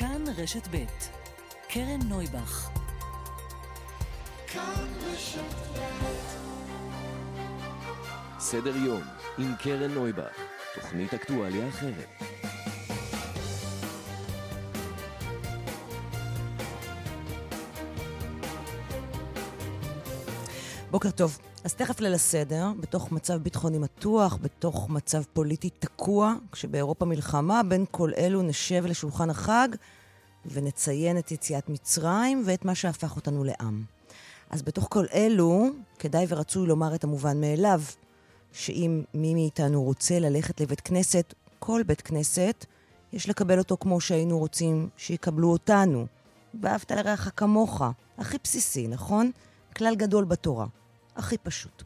כאן רשת ב' קרן נויבך סדר יום עם קרן נויבך, תוכנית אקטואליה אחרת. בוקר טוב. אז תכף ליל הסדר, בתוך מצב ביטחוני מתוח, בתוך מצב פוליטי תקוע, כשבאירופה מלחמה, בין כל אלו נשב לשולחן החג ונציין את יציאת מצרים ואת מה שהפך אותנו לעם. אז בתוך כל אלו, כדאי ורצוי לומר את המובן מאליו, שאם מי מאיתנו רוצה ללכת לבית כנסת, כל בית כנסת, יש לקבל אותו כמו שהיינו רוצים שיקבלו אותנו. ואהבת לרעך כמוך. הכי בסיסי, נכון? כלל גדול בתורה. הכי פשוט.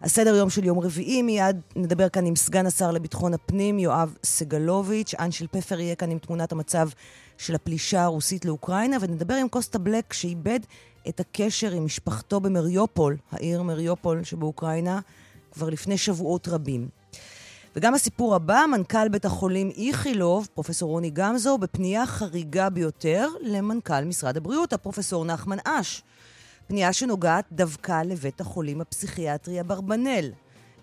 הסדר יום של יום רביעי, מיד נדבר כאן עם סגן השר לביטחון הפנים, יואב סגלוביץ'. אנשל פפר יהיה כאן עם תמונת המצב של הפלישה הרוסית לאוקראינה, ונדבר עם קוסטה בלק, שאיבד את הקשר עם משפחתו במריופול, העיר מריופול שבאוקראינה, כבר לפני שבועות רבים. וגם הסיפור הבא, מנכ"ל בית החולים איכילוב, פרופסור רוני גמזו, בפנייה חריגה ביותר למנכ"ל משרד הבריאות, הפרופסור נחמן אש. פנייה שנוגעת דווקא לבית החולים הפסיכיאטרי אברבנאל.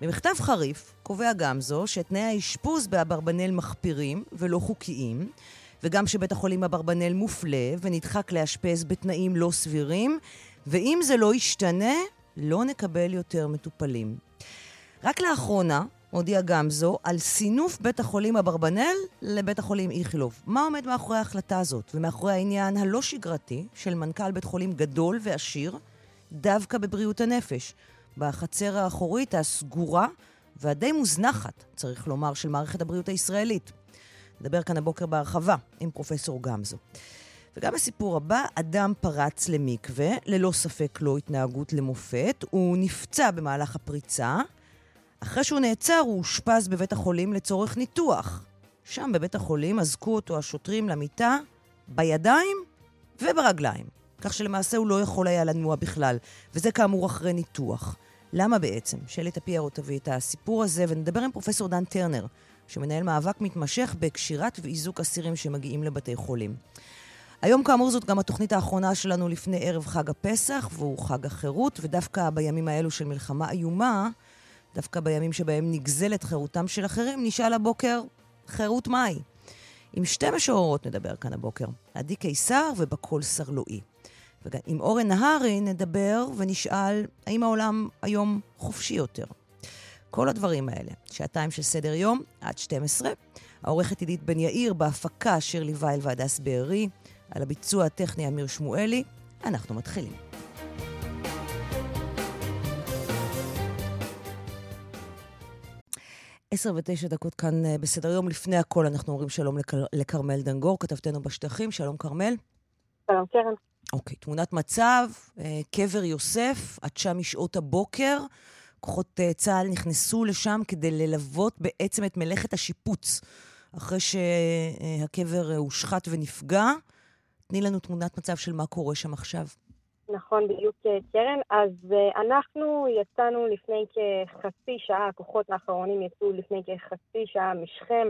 במכתב חריף קובע גמזו שתנאי האשפוז באברבנאל מחפירים ולא חוקיים, וגם שבית החולים אברבנאל מופלה ונדחק לאשפז בתנאים לא סבירים, ואם זה לא ישתנה, לא נקבל יותר מטופלים. רק לאחרונה הודיע גמזו על סינוף בית החולים אברבנאל לבית החולים איכילוב. מה עומד מאחורי ההחלטה הזאת ומאחורי העניין הלא שגרתי של מנכ"ל בית חולים גדול ועשיר, דווקא בבריאות הנפש, בחצר האחורית הסגורה והדי מוזנחת, צריך לומר, של מערכת הבריאות הישראלית. נדבר כאן הבוקר בהרחבה עם פרופסור גמזו. וגם הסיפור הבא, אדם פרץ למקווה, ללא ספק לא התנהגות למופת, הוא נפצע במהלך הפריצה. אחרי שהוא נעצר, הוא אושפז בבית החולים לצורך ניתוח. שם בבית החולים אזקו אותו השוטרים למיטה בידיים וברגליים, כך שלמעשה הוא לא יכול היה לנוע בכלל, וזה כאמור אחרי ניתוח. למה בעצם? שלי טפיירו תביא את הסיפור הזה, ונדבר עם פרופסור דן טרנר, שמנהל מאבק מתמשך בקשירת ואיזוק אסירים שמגיעים לבתי חולים. היום כאמור זאת גם התוכנית האחרונה שלנו לפני ערב חג הפסח, והוא חג החירות, ודווקא בימים האלו של מלחמה איומה, דווקא בימים שבהם נגזלת חירותם של אחרים, נשאל הבוקר חירות מהי. עם שתי משוררות נדבר כאן הבוקר, עדי קיסר ובקול סרלואי. וגם עם אורן נהרי נדבר ונשאל האם העולם היום חופשי יותר. כל הדברים האלה, שעתיים של סדר יום עד 12. העורכת עידית בן יאיר, בהפקה שירלי וייל והדס בארי, על הביצוע הטכני אמיר שמואלי. אנחנו מתחילים. עשר ותשע דקות כאן אה, בסדר יום. לפני הכל אנחנו אומרים שלום לכרמל דנגור, כתבתנו בשטחים. שלום כרמל. שלום קרן. אוקיי, תמונת מצב, אה, קבר יוסף, עד שם משעות הבוקר. כוחות אה, צה"ל נכנסו לשם כדי ללוות בעצם את מלאכת השיפוץ, אחרי שהקבר הושחת ונפגע. תני לנו תמונת מצב של מה קורה שם עכשיו. נכון, בדיוק קרן. אז אנחנו יצאנו לפני כחצי שעה, הכוחות האחרונים יצאו לפני כחצי שעה משכם.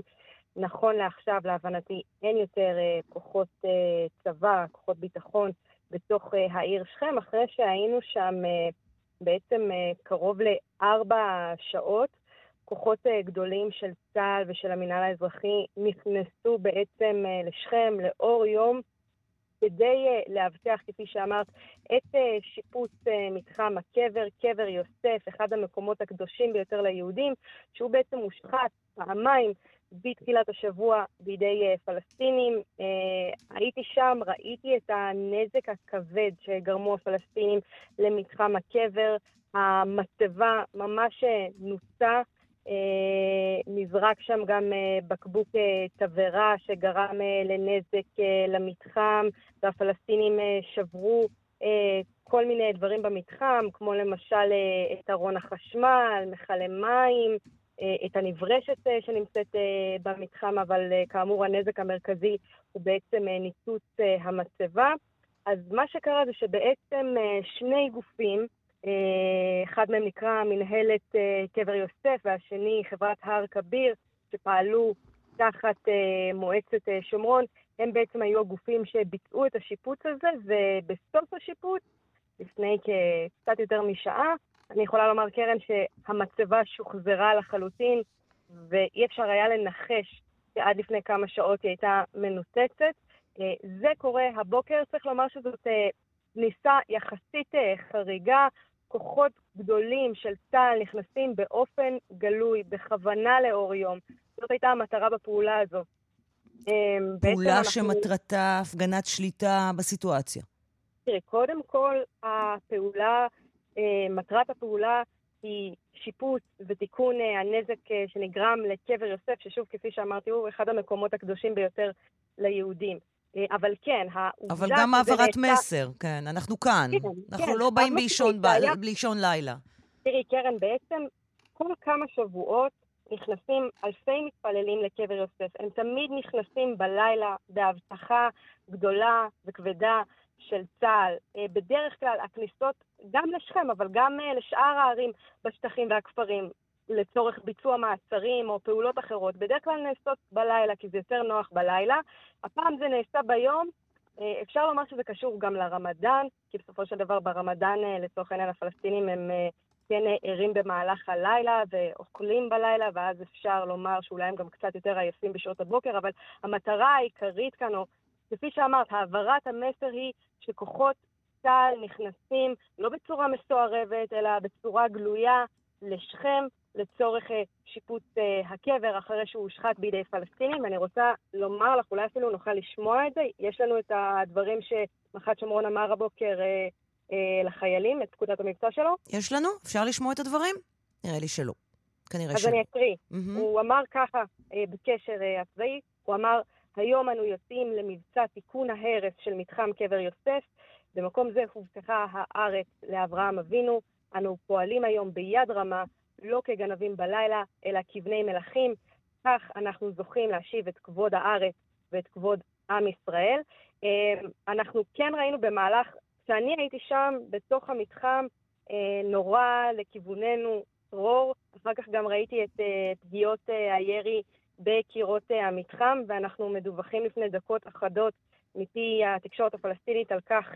נכון לעכשיו, להבנתי, אין יותר כוחות צבא, כוחות ביטחון בתוך העיר שכם, אחרי שהיינו שם בעצם קרוב לארבע שעות. כוחות גדולים של צה"ל ושל המינהל האזרחי נכנסו בעצם לשכם לאור יום כדי לאבטח, כפי שאמרת, את שיפוץ מתחם הקבר, קבר יוסף, אחד המקומות הקדושים ביותר ליהודים, שהוא בעצם מושחת פעמיים בתחילת השבוע בידי פלסטינים. הייתי שם, ראיתי את הנזק הכבד שגרמו הפלסטינים למתחם הקבר. המצבה ממש נוסה. נזרק שם גם בקבוק תבערה שגרם לנזק למתחם, והפלסטינים שברו כל מיני דברים במתחם, כמו למשל את ארון החשמל, מכלי מים, את הנברשת שנמצאת במתחם, אבל כאמור הנזק המרכזי הוא בעצם ניצוץ המצבה. אז מה שקרה זה שבעצם שני גופים, אחד מהם נקרא מנהלת קבר יוסף והשני חברת הר כביר, שפעלו תחת מועצת שומרון, הם בעצם היו הגופים שביצעו את השיפוץ הזה, ובסוף השיפוץ, לפני קצת יותר משעה, אני יכולה לומר, קרן, שהמצבה שוחזרה לחלוטין, ואי אפשר היה לנחש שעד לפני כמה שעות היא הייתה מנותצת. אה, זה קורה הבוקר, צריך לומר שזאת כניסה אה, יחסית אה, חריגה. כוחות גדולים של צה"ל נכנסים באופן גלוי, בכוונה לאור יום. זאת הייתה המטרה בפעולה הזו. פעולה אנחנו... שמטרתה הפגנת שליטה בסיטואציה. תראי, קודם כל, הפעולה, מטרת הפעולה היא שיפוץ ותיקון הנזק שנגרם לקבר יוסף, ששוב, כפי שאמרתי, הוא אחד המקומות הקדושים ביותר ליהודים. אה, אבל כן, העובדה... אבל גם העברת נעשה... מסר, כן, אנחנו כאן. כן, אנחנו כן, לא באים באישון. היה... לילה. תראי, קרן, בעצם כל כמה שבועות נכנסים אלפי מתפללים לקבר יוסף. הם תמיד נכנסים בלילה בהבטחה גדולה וכבדה של צה"ל. אה, בדרך כלל הכניסות גם לשכם, אבל גם אה, לשאר הערים בשטחים והכפרים, לצורך ביצוע מעצרים או פעולות אחרות, בדרך כלל נעשות בלילה, כי זה יותר נוח בלילה. הפעם זה נעשה ביום. אה, אפשר לומר שזה קשור גם לרמדאן, כי בסופו של דבר ברמדאן, אה, לצורך העניין, הפלסטינים הם אה, כן ערים במהלך הלילה ואוכלים בלילה, ואז אפשר לומר שאולי הם גם קצת יותר עייפים בשעות הבוקר, אבל המטרה העיקרית כאן, או כפי שאמרת, העברת המסר היא שכוחות צה"ל נכנסים לא בצורה מסוערבת, אלא בצורה גלויה לשכם, לצורך אה, שיפוץ אה, הקבר אחרי שהוא הושחת בידי פלסטינים. ואני רוצה לומר לך, אולי אפילו נוכל לשמוע את זה. יש לנו את הדברים שמח"ט שומרון אמר הבוקר אה, לחיילים, את פקודת המבצע שלו. יש לנו? אפשר לשמוע את הדברים? נראה לי שלא. כנראה אז שלא. אז אני אקריא. Mm-hmm. הוא אמר ככה בקשר הצבאי, הוא אמר, היום אנו יוצאים למבצע תיקון ההרס של מתחם קבר יוסף. במקום זה הובטחה הארץ לאברהם אבינו. אנו פועלים היום ביד רמה לא כגנבים בלילה, אלא כבני מלכים. כך אנחנו זוכים להשיב את כבוד הארץ ואת כבוד עם ישראל. אמ, אנחנו כן ראינו במהלך, כשאני הייתי שם, בתוך המתחם, אה, נורא לכיווננו צרור. אחר כך גם ראיתי את אה, פגיעות אה, הירי בקירות המתחם, ואנחנו מדווחים לפני דקות אחדות מפי התקשורת הפלסטינית על כך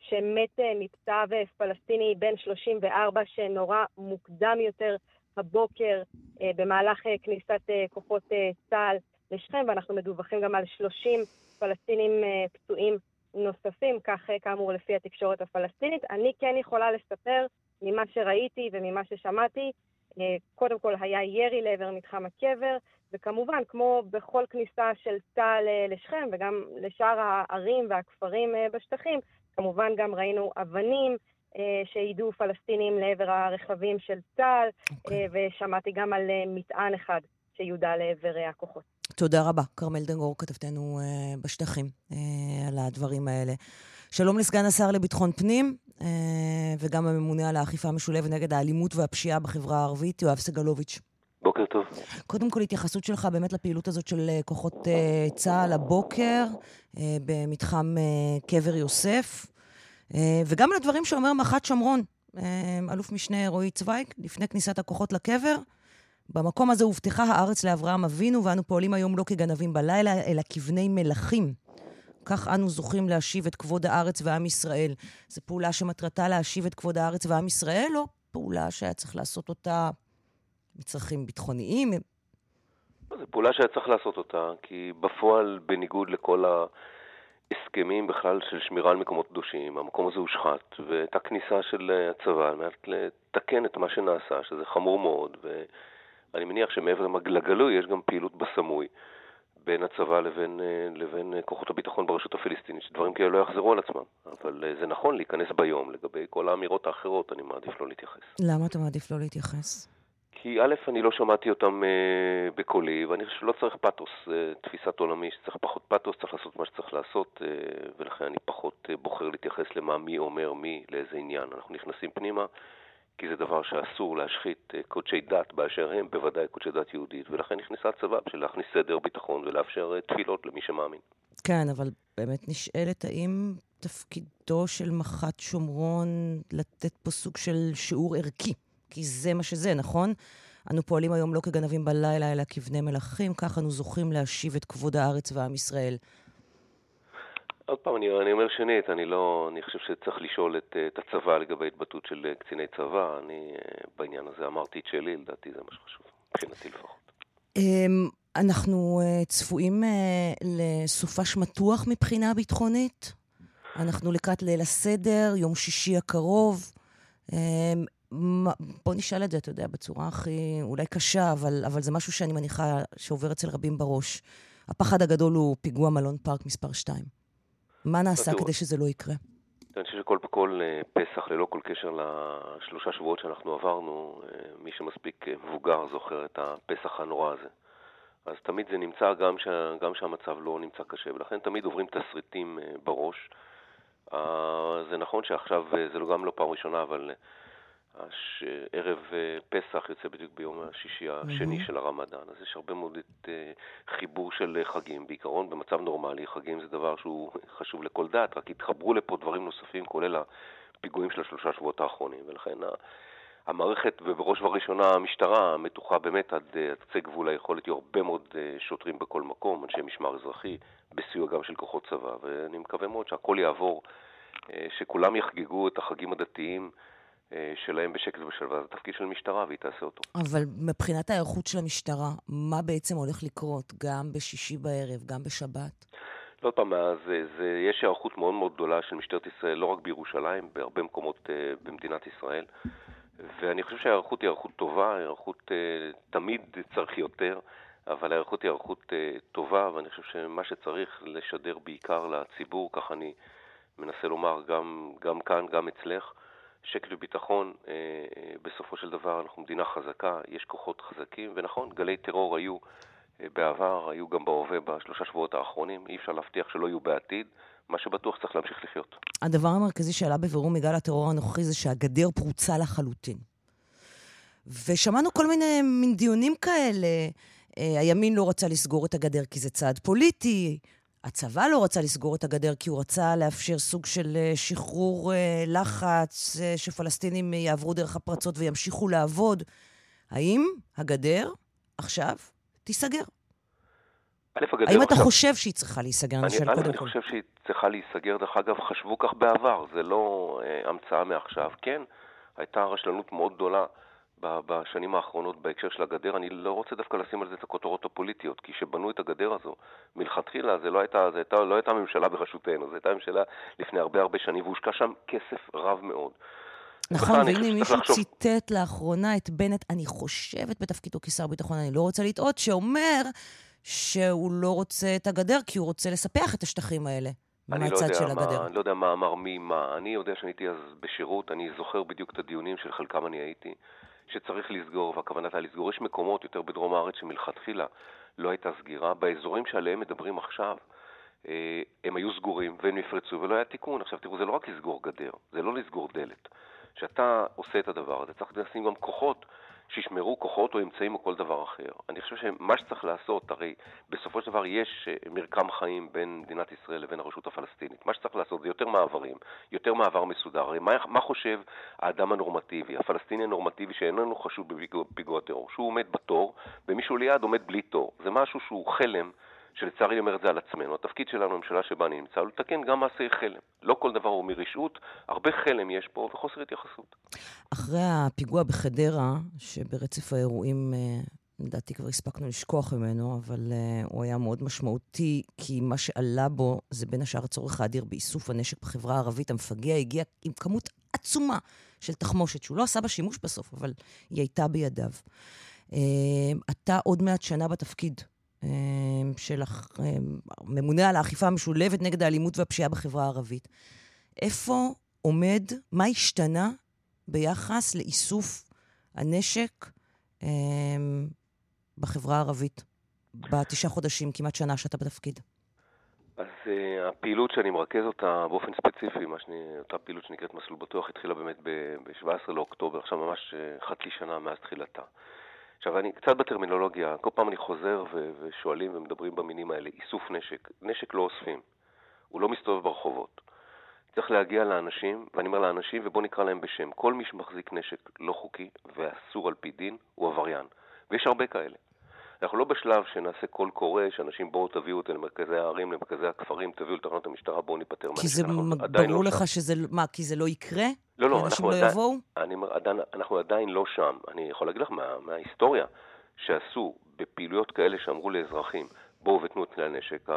שמת מפצעיו פלסטיני בן 34 שנורה מוקדם יותר הבוקר במהלך כניסת כוחות צה"ל לשכם, ואנחנו מדווחים גם על 30 פלסטינים פצועים נוספים, כך כאמור לפי התקשורת הפלסטינית. אני כן יכולה לספר ממה שראיתי וממה ששמעתי, קודם כל היה ירי לעבר מתחם הקבר, וכמובן, כמו בכל כניסה של צה"ל אה, לשכם וגם לשאר הערים והכפרים אה, בשטחים, כמובן גם ראינו אבנים אה, שהעידו פלסטינים לעבר הרכבים של צה"ל, okay. אוקיי. ושמעתי גם על מטען אחד שיודע לעבר הכוחות. תודה רבה, כרמל דנגור, כתבתנו בשטחים, על הדברים האלה. שלום לסגן השר לביטחון פנים, וגם הממונה על האכיפה המשולבת נגד האלימות והפשיעה בחברה הערבית, יואב סגלוביץ'. בוקר טוב. קודם כל, התייחסות שלך באמת לפעילות הזאת של אה, כוחות uh, צה"ל הבוקר uh, במתחם קבר יוסף, וגם לדברים שאומר מח"ט שומרון, אלוף משנה רועי צוויג, לפני כניסת הכוחות לקבר. במקום הזה הובטחה הארץ לאברהם אבינו, ואנו פועלים היום לא כגנבים בלילה, אלא כבני מלכים. כך אנו זוכים להשיב את כבוד הארץ ועם ישראל. זו פעולה שמטרתה להשיב את כבוד הארץ ועם ישראל, או פעולה שהיה צריך לעשות אותה מצרכים ביטחוניים? זו פעולה שהיה צריך לעשות אותה, כי בפועל, בניגוד לכל ההסכמים בכלל של שמירה על מקומות קדושים, המקום הזה הושחת, והייתה כניסה של הצבא על מנת לתקן את מה שנעשה, שזה חמור מאוד, ואני מניח שמעבר לגלוי יש גם פעילות בסמוי. בין הצבא לבין, לבין כוחות הביטחון ברשות הפלסטינית, שדברים כאלה לא יחזרו על עצמם. אבל זה נכון להיכנס ביום. לגבי כל האמירות האחרות, אני מעדיף לא להתייחס. למה אתה מעדיף לא להתייחס? כי א', אני לא שמעתי אותם uh, בקולי, ואני חושב שלא צריך פתוס, uh, תפיסת עולמי שצריך פחות פתוס, צריך לעשות מה שצריך לעשות, uh, ולכן אני פחות uh, בוחר להתייחס למה מי אומר מי, לאיזה עניין. אנחנו נכנסים פנימה, כי זה דבר שאסור להשחית uh, קודשי דת באשר הם, בוודאי קודשי דת יהודית, ולכן נכנסה הצבא בשביל להכניס סדר, ביטחון ולאפשר uh, תפילות למי שמאמין. כן, אבל באמת נשאלת האם תפקידו של מח"ט שומרון לתת פה סוג של שיעור ערכי? כי זה מה שזה, נכון? אנו פועלים היום לא כגנבים בלילה, אלא כבני מלכים, כך אנו זוכים להשיב את כבוד הארץ ועם ישראל. עוד פעם, אני, אני אומר שנית, אני לא, אני חושב שצריך לשאול את, את הצבא לגבי התבטאות של קציני צבא. אני בעניין הזה אמרתי את שלי, לדעתי זה מה שחשוב, מבחינתי לפחות. אמ, אנחנו uh, צפויים uh, לסופש מתוח מבחינה ביטחונית. אנחנו לקראת ליל הסדר, יום שישי הקרוב. בוא נשאל את זה, אתה יודע, בצורה הכי אולי קשה, אבל, אבל זה משהו שאני מניחה שעובר אצל רבים בראש. הפחד הגדול הוא פיגוע מלון פארק מספר 2. מה נעשה כדי שזה לא יקרה? אני חושב שכל בכל פסח, ללא כל קשר לשלושה שבועות שאנחנו עברנו, מי שמספיק מבוגר זוכר את הפסח הנורא הזה. אז תמיד זה נמצא גם, ש... גם שהמצב לא נמצא קשה, ולכן תמיד עוברים תסריטים אה, בראש. אה, זה נכון שעכשיו, אה, זה גם לא פעם ראשונה, אבל הש... ערב פסח יוצא בדיוק ביום השישי השני mm-hmm. של הרמדאן, אז יש הרבה מאוד את חיבור של חגים. בעיקרון, במצב נורמלי, חגים זה דבר שהוא חשוב לכל דת, רק התחברו לפה דברים נוספים, כולל הפיגועים של השלושה שבועות האחרונים, ולכן המערכת, ובראש ובראשונה המשטרה, מתוחה באמת עד, עד קצה גבול היכולת, יהיו הרבה מאוד אה, שוטרים בכל מקום, אנשי משמר אזרחי, בסיוע גם של כוחות צבא, ואני מקווה מאוד שהכל יעבור, אה, שכולם יחגגו את החגים הדתיים אה, שלהם בשקט ובשלווה. זה תפקיד של המשטרה, והיא תעשה אותו. אבל מבחינת ההיערכות של המשטרה, מה בעצם הולך לקרות גם בשישי בערב, גם בשבת? לא פעם, זה, זה, יש היערכות מאוד מאוד גדולה של משטרת ישראל, לא רק בירושלים, בהרבה מקומות במדינת ישראל. ואני חושב שההיערכות היא היערכות טובה, היערכות אה, תמיד צריך יותר, אבל ההיערכות היא היערכות אה, טובה, ואני חושב שמה שצריך לשדר בעיקר לציבור, כך אני מנסה לומר גם, גם כאן, גם אצלך, שקט וביטחון, אה, אה, בסופו של דבר אנחנו מדינה חזקה, יש כוחות חזקים, ונכון, גלי טרור היו אה, בעבר, היו גם בהווה בשלושה שבועות האחרונים, אי אפשר להבטיח שלא יהיו בעתיד. מה שבטוח צריך להמשיך לחיות. הדבר המרכזי שעלה בבירור מגל הטרור הנוכחי זה שהגדר פרוצה לחלוטין. ושמענו כל מיני מין דיונים כאלה. הימין לא רצה לסגור את הגדר כי זה צעד פוליטי, הצבא לא רצה לסגור את הגדר כי הוא רצה לאפשר סוג של אה, שחרור אה, לחץ, שפלסטינים יעברו דרך הפרצות וימשיכו לעבוד. האם הגדר עכשיו תיסגר? האם אתה חושב שהיא צריכה להיסגר? אני כל. אני חושב שהיא צריכה להיסגר. דרך אגב, חשבו כך בעבר, זה לא אה, המצאה מעכשיו. כן, הייתה רשלנות מאוד גדולה בשנים האחרונות בהקשר של הגדר. אני לא רוצה דווקא לשים על זה את הכותרות הפוליטיות, כי כשבנו את הגדר הזו, מלכתחילה זה לא הייתה, זה הייתה, לא הייתה ממשלה בראשותנו, זו הייתה ממשלה לפני הרבה הרבה שנים, והושקע שם כסף רב מאוד. נכון, והנה מישהו לחשוב... ציטט לאחרונה את בנט, אני חושבת בתפקידו כשר ביטחון, אני לא רוצה לטעות, שאומר שהוא לא רוצה את הגדר כי הוא רוצה לספח את השטחים האלה. אני לא יודע, מה, אני לא יודע מה אמר מי מה. אני יודע שאני הייתי אז בשירות, אני זוכר בדיוק את הדיונים של חלקם אני הייתי, שצריך לסגור, והכוונה הייתה לסגור. יש מקומות יותר בדרום הארץ שמלכתחילה לא הייתה סגירה. באזורים שעליהם מדברים עכשיו, אה, הם היו סגורים והם נפרצו ולא היה תיקון. עכשיו תראו, זה לא רק לסגור גדר, זה לא לסגור דלת. כשאתה עושה את הדבר הזה, צריך לשים גם כוחות שישמרו כוחות או אמצעים או כל דבר אחר. אני חושב שמה שצריך לעשות, הרי בסופו של דבר יש אה, מרקם חיים בין מדינת ישראל לבין הרשות הפלסטינית. מה שצריך לעשות זה יותר מעברים, יותר מעבר מסודר. הרי מה, מה חושב האדם הנורמטיבי, הפלסטיני הנורמטיבי שאיננו חשוד בפיגוע טרור? שהוא עומד בתור ומישהו ליד עומד בלי תור. זה משהו שהוא חלם. שלצערי אני אומר את זה על עצמנו. התפקיד שלנו, הממשלה שבה אני נמצא, הוא לתקן גם מעשי חלם. לא כל דבר הוא מרשעות, הרבה חלם יש פה וחוסר התייחסות. אחרי הפיגוע בחדרה, שברצף האירועים, אה, לדעתי כבר הספקנו לשכוח ממנו, אבל uh, הוא היה מאוד משמעותי, כי מה שעלה בו זה בין השאר הצורך האדיר באיסוף הנשק בחברה הערבית. המפגע הגיע עם כמות עצומה של תחמושת, שהוא לא עשה בה שימוש בסוף, אבל היא הייתה בידיו. Uh, אתה עוד מעט שנה בתפקיד. אמ, של הממונה אמ, על האכיפה המשולבת נגד האלימות והפשיעה בחברה הערבית. איפה עומד, מה השתנה ביחס לאיסוף הנשק אמ, בחברה הערבית בתשעה חודשים, כמעט שנה שאתה בתפקיד? אז uh, הפעילות שאני מרכז אותה באופן ספציפי, שאני, אותה פעילות שנקראת מסלול בטוח, התחילה באמת ב-17 לאוקטובר, עכשיו ממש uh, חצי שנה מאז תחילתה. עכשיו, אני קצת בטרמינולוגיה, כל פעם אני חוזר ו- ושואלים ומדברים במינים האלה, איסוף נשק. נשק לא אוספים, הוא לא מסתובב ברחובות. צריך להגיע לאנשים, ואני אומר לאנשים, ובואו נקרא להם בשם. כל מי שמחזיק נשק לא חוקי ואסור על פי דין, הוא עבריין. ויש הרבה כאלה. אנחנו לא בשלב שנעשה קול קורא, שאנשים בואו תביאו אותי למרכזי הערים, למרכזי הכפרים, תביאו לתחנות המשטרה, בואו ניפטר מהנשק. כי זה ברור לא לך שם. שזה, מה, כי זה לא יקרה? לא, לא, אנחנו לא עדיין, יבואו? אני עדיין, אנחנו עדיין לא שם. אני יכול להגיד לך מה, מההיסטוריה, שעשו בפעילויות כאלה שאמרו לאזרחים, בואו ותנו את כלי הנשק,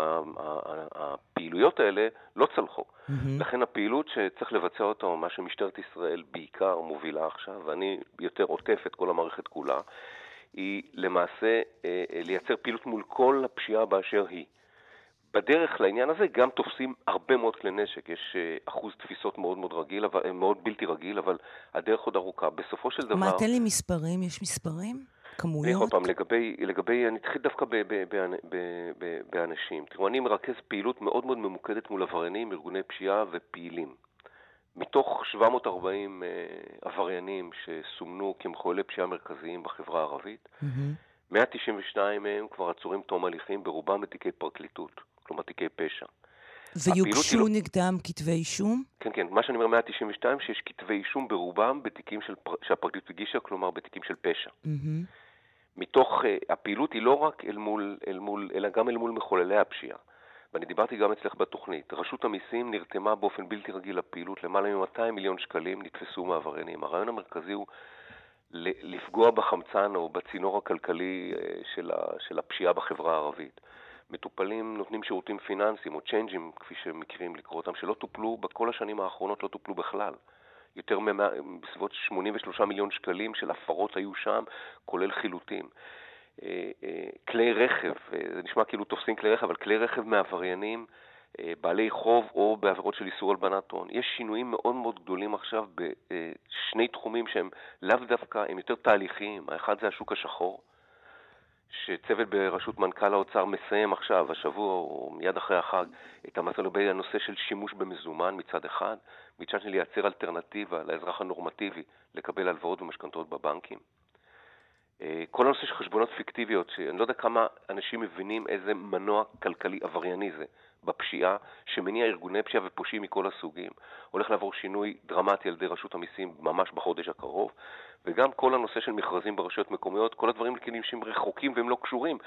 הפעילויות האלה לא צלחו. Mm-hmm. לכן הפעילות שצריך לבצע אותה, מה שמשטרת ישראל בעיקר מובילה עכשיו, ואני יותר עוטף את כל המערכת כולה, היא למעשה אה, אה, לייצר פעילות מול כל הפשיעה באשר היא. בדרך לעניין הזה גם תופסים הרבה מאוד כלי נשק, יש אה, אחוז תפיסות מאוד מאוד רגיל, אבל, מאוד בלתי רגיל, אבל הדרך עוד ארוכה. בסופו של דבר... מה, תן לי מספרים, יש מספרים? כמויות? עוד פעם, לגבי, לגבי, אני אתחיל דווקא ב, ב, ב, ב, ב, באנשים. תראו, אני מרכז פעילות מאוד מאוד ממוקדת מול עבריינים, ארגוני פשיעה ופעילים. מתוך 740 uh, עבריינים שסומנו כמחוללי פשיעה מרכזיים בחברה הערבית, mm-hmm. 192 מהם כבר עצורים תום הליכים, ברובם בתיקי פרקליטות, כלומר תיקי פשע. ויוגשו לא... נגדם כתבי אישום? כן, כן. מה שאני אומר 192, שיש כתבי אישום ברובם בתיקים של... שהפרקליטות הגישה, כלומר בתיקים של פשע. Mm-hmm. מתוך, uh, הפעילות היא לא רק אל מול, אל מול, אלא גם אל מול מחוללי הפשיעה. ואני דיברתי גם אצלך בתוכנית. רשות המיסים נרתמה באופן בלתי רגיל לפעילות, למעלה מ-200 מיליון שקלים נתפסו מעבריינים. הרעיון המרכזי הוא לפגוע בחמצן או בצינור הכלכלי אה, של, ה, של הפשיעה בחברה הערבית. מטופלים נותנים שירותים פיננסיים או צ'יינג'ים, כפי שמכירים לקרוא אותם, שלא טופלו, בכל השנים האחרונות לא טופלו בכלל. יותר בסביבות 83 מיליון שקלים של הפרות היו שם, כולל חילוטים. אה, אה, כלי רכב, אה, זה נשמע כאילו תופסים כלי רכב, אבל כלי רכב מעבריינים, בעלי חוב או בעבירות של איסור הלבנת הון. יש שינויים מאוד מאוד גדולים עכשיו בשני תחומים שהם לאו דווקא, הם יותר תהליכיים. האחד זה השוק השחור, שצוות בראשות מנכ"ל האוצר מסיים עכשיו, השבוע או מיד אחרי החג, את המצב לגבי הנושא של שימוש במזומן מצד אחד, מצד שני לייצר אלטרנטיבה לאזרח הנורמטיבי לקבל הלוואות ומשכנתאות בבנקים. אה, כל הנושא של חשבונות פיקטיביות, שאני לא יודע כמה אנשים מבינים איזה מנוע כלכלי עברייני זה בפשיעה, שמניע ארגוני פשיעה ופושעים מכל הסוגים. הולך לעבור שינוי דרמטי על ידי רשות המיסים ממש בחודש הקרוב, וגם כל הנושא של מכרזים ברשויות מקומיות, כל הדברים כאילו שהם רחוקים והם לא קשורים,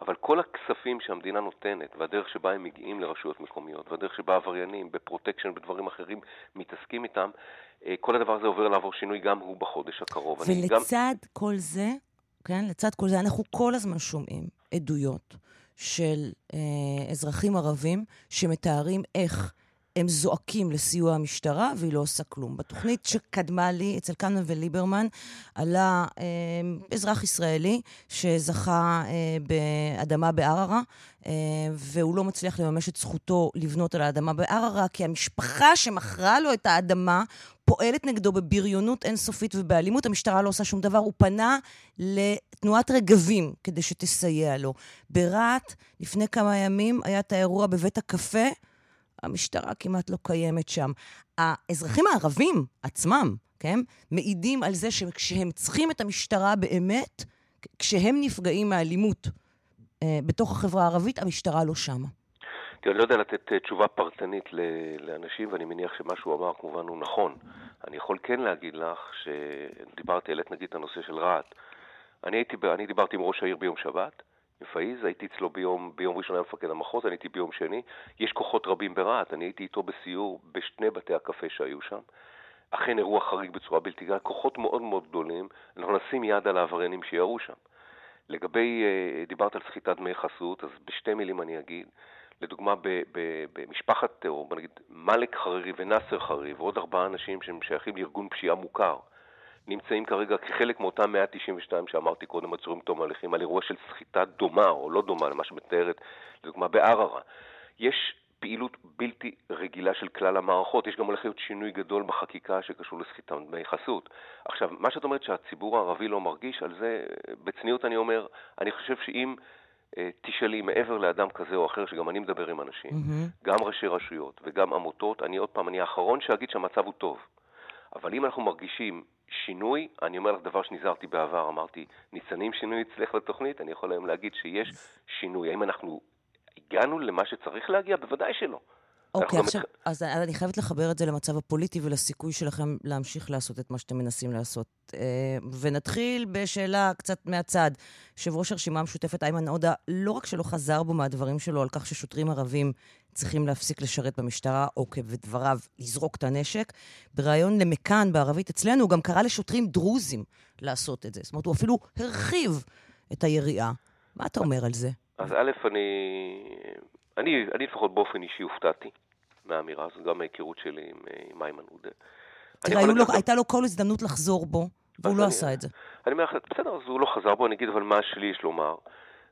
אבל כל הכספים שהמדינה נותנת, והדרך שבה הם מגיעים לרשויות מקומיות, והדרך שבה עבריינים, בפרוטקשן, בדברים אחרים, מתעסקים איתם, אה, כל הדבר הזה אמור לעבור שינוי גם הוא בחודש הקרוב. ולצד גם... כל זה, כן? לצד כל זה, אנחנו כל הזמן שומעים עדויות של אה, אזרחים ערבים שמתארים איך הם זועקים לסיוע המשטרה, והיא לא עושה כלום. בתוכנית שקדמה לי, אצל קלמן וליברמן, עלה אה, אזרח ישראלי שזכה אה, באדמה בערערה, אה, והוא לא מצליח לממש את זכותו לבנות על האדמה בערערה, כי המשפחה שמכרה לו את האדמה פועלת נגדו בבריונות אינסופית ובאלימות. המשטרה לא עושה שום דבר. הוא פנה לתנועת רגבים כדי שתסייע לו. ברהט, לפני כמה ימים, היה את האירוע בבית הקפה. המשטרה כמעט לא קיימת שם. האזרחים הערבים עצמם, כן, מעידים על זה שכשהם צריכים את המשטרה באמת, כשהם נפגעים מאלימות אה, בתוך החברה הערבית, המשטרה לא שמה. אני לא יודע לתת אה, תשובה פרטנית לאנשים, ואני מניח שמה שהוא אמר כמובן הוא נכון. אני יכול כן להגיד לך, שדיברתי, העלית נגיד את הנושא של רהט. אני, אני דיברתי עם ראש העיר ביום שבת, פאיז, הייתי אצלו ביום, ביום ראשון היה מפקד המחוז, אני הייתי ביום שני. יש כוחות רבים ברהט, אני הייתי איתו בסיור בשני בתי הקפה שהיו שם. אכן אירוע חריג בצורה בלתי גאה, כוחות מאוד מאוד גדולים, אנחנו נשים יד על העבריינים שירו שם. לגבי, אה, דיברת על סחיטת דמי חסות, אז בשתי מילים אני אגיד, לדוגמה במשפחת, או בוא נגיד, מאלק חרירי ונאסר חרירי ועוד ארבעה אנשים שהם שייכים לארגון פשיעה מוכר, נמצאים כרגע כחלק מאותם 192 שאמרתי קודם, עצורים תום ההליכים, על אירוע של סחיטה דומה או לא דומה למה שמתארת, לדוגמה בערערה. יש פעילות בלתי רגילה של כלל המערכות. יש גם הולך להיות שינוי גדול בחקיקה שקשור לסחיטה דמי חסות. עכשיו, מה שאת אומרת שהציבור הערבי לא מרגיש, על זה, בצניעות אני אומר, אני חושב שאם אה, תשאלי מעבר לאדם כזה או אחר, שגם אני מדבר עם אנשים, mm-hmm. גם ראשי רשויות וגם עמותות, אני עוד פעם, אני האחרון שאגיד שהמצב הוא טוב. אבל אם אנחנו מרגישים שינוי, אני אומר לך דבר שנזהרתי בעבר, אמרתי, ניצנים שינוי אצלך לתוכנית, אני יכול היום להגיד שיש שינוי. האם אנחנו הגענו למה שצריך להגיע? בוודאי שלא. אוקיי, עכשיו, אז אני חייבת לחבר את זה למצב הפוליטי ולסיכוי שלכם להמשיך לעשות את מה שאתם מנסים לעשות. אה, ונתחיל בשאלה קצת מהצד. יושב ראש הרשימה המשותפת איימן עודה, לא רק שלא חזר בו מהדברים שלו על כך ששוטרים ערבים צריכים להפסיק לשרת במשטרה, או כבדבריו, לזרוק את הנשק, בריאיון למכאן בערבית אצלנו, הוא גם קרא לשוטרים דרוזים לעשות את זה. זאת אומרת, הוא אפילו הרחיב את היריעה. מה אתה אומר על זה? אז א', אני, אני, אני לפחות באופן אישי הופתעתי מהאמירה הזאת, גם מההיכרות שלי עם, עם איימן עודה. תראה, לו, הייתה לו כל הזדמנות לחזור בו, והוא לא אני, עשה את זה. אני אומר, בסדר, אז הוא לא חזר בו, אני אגיד, אבל מה שלי יש לומר?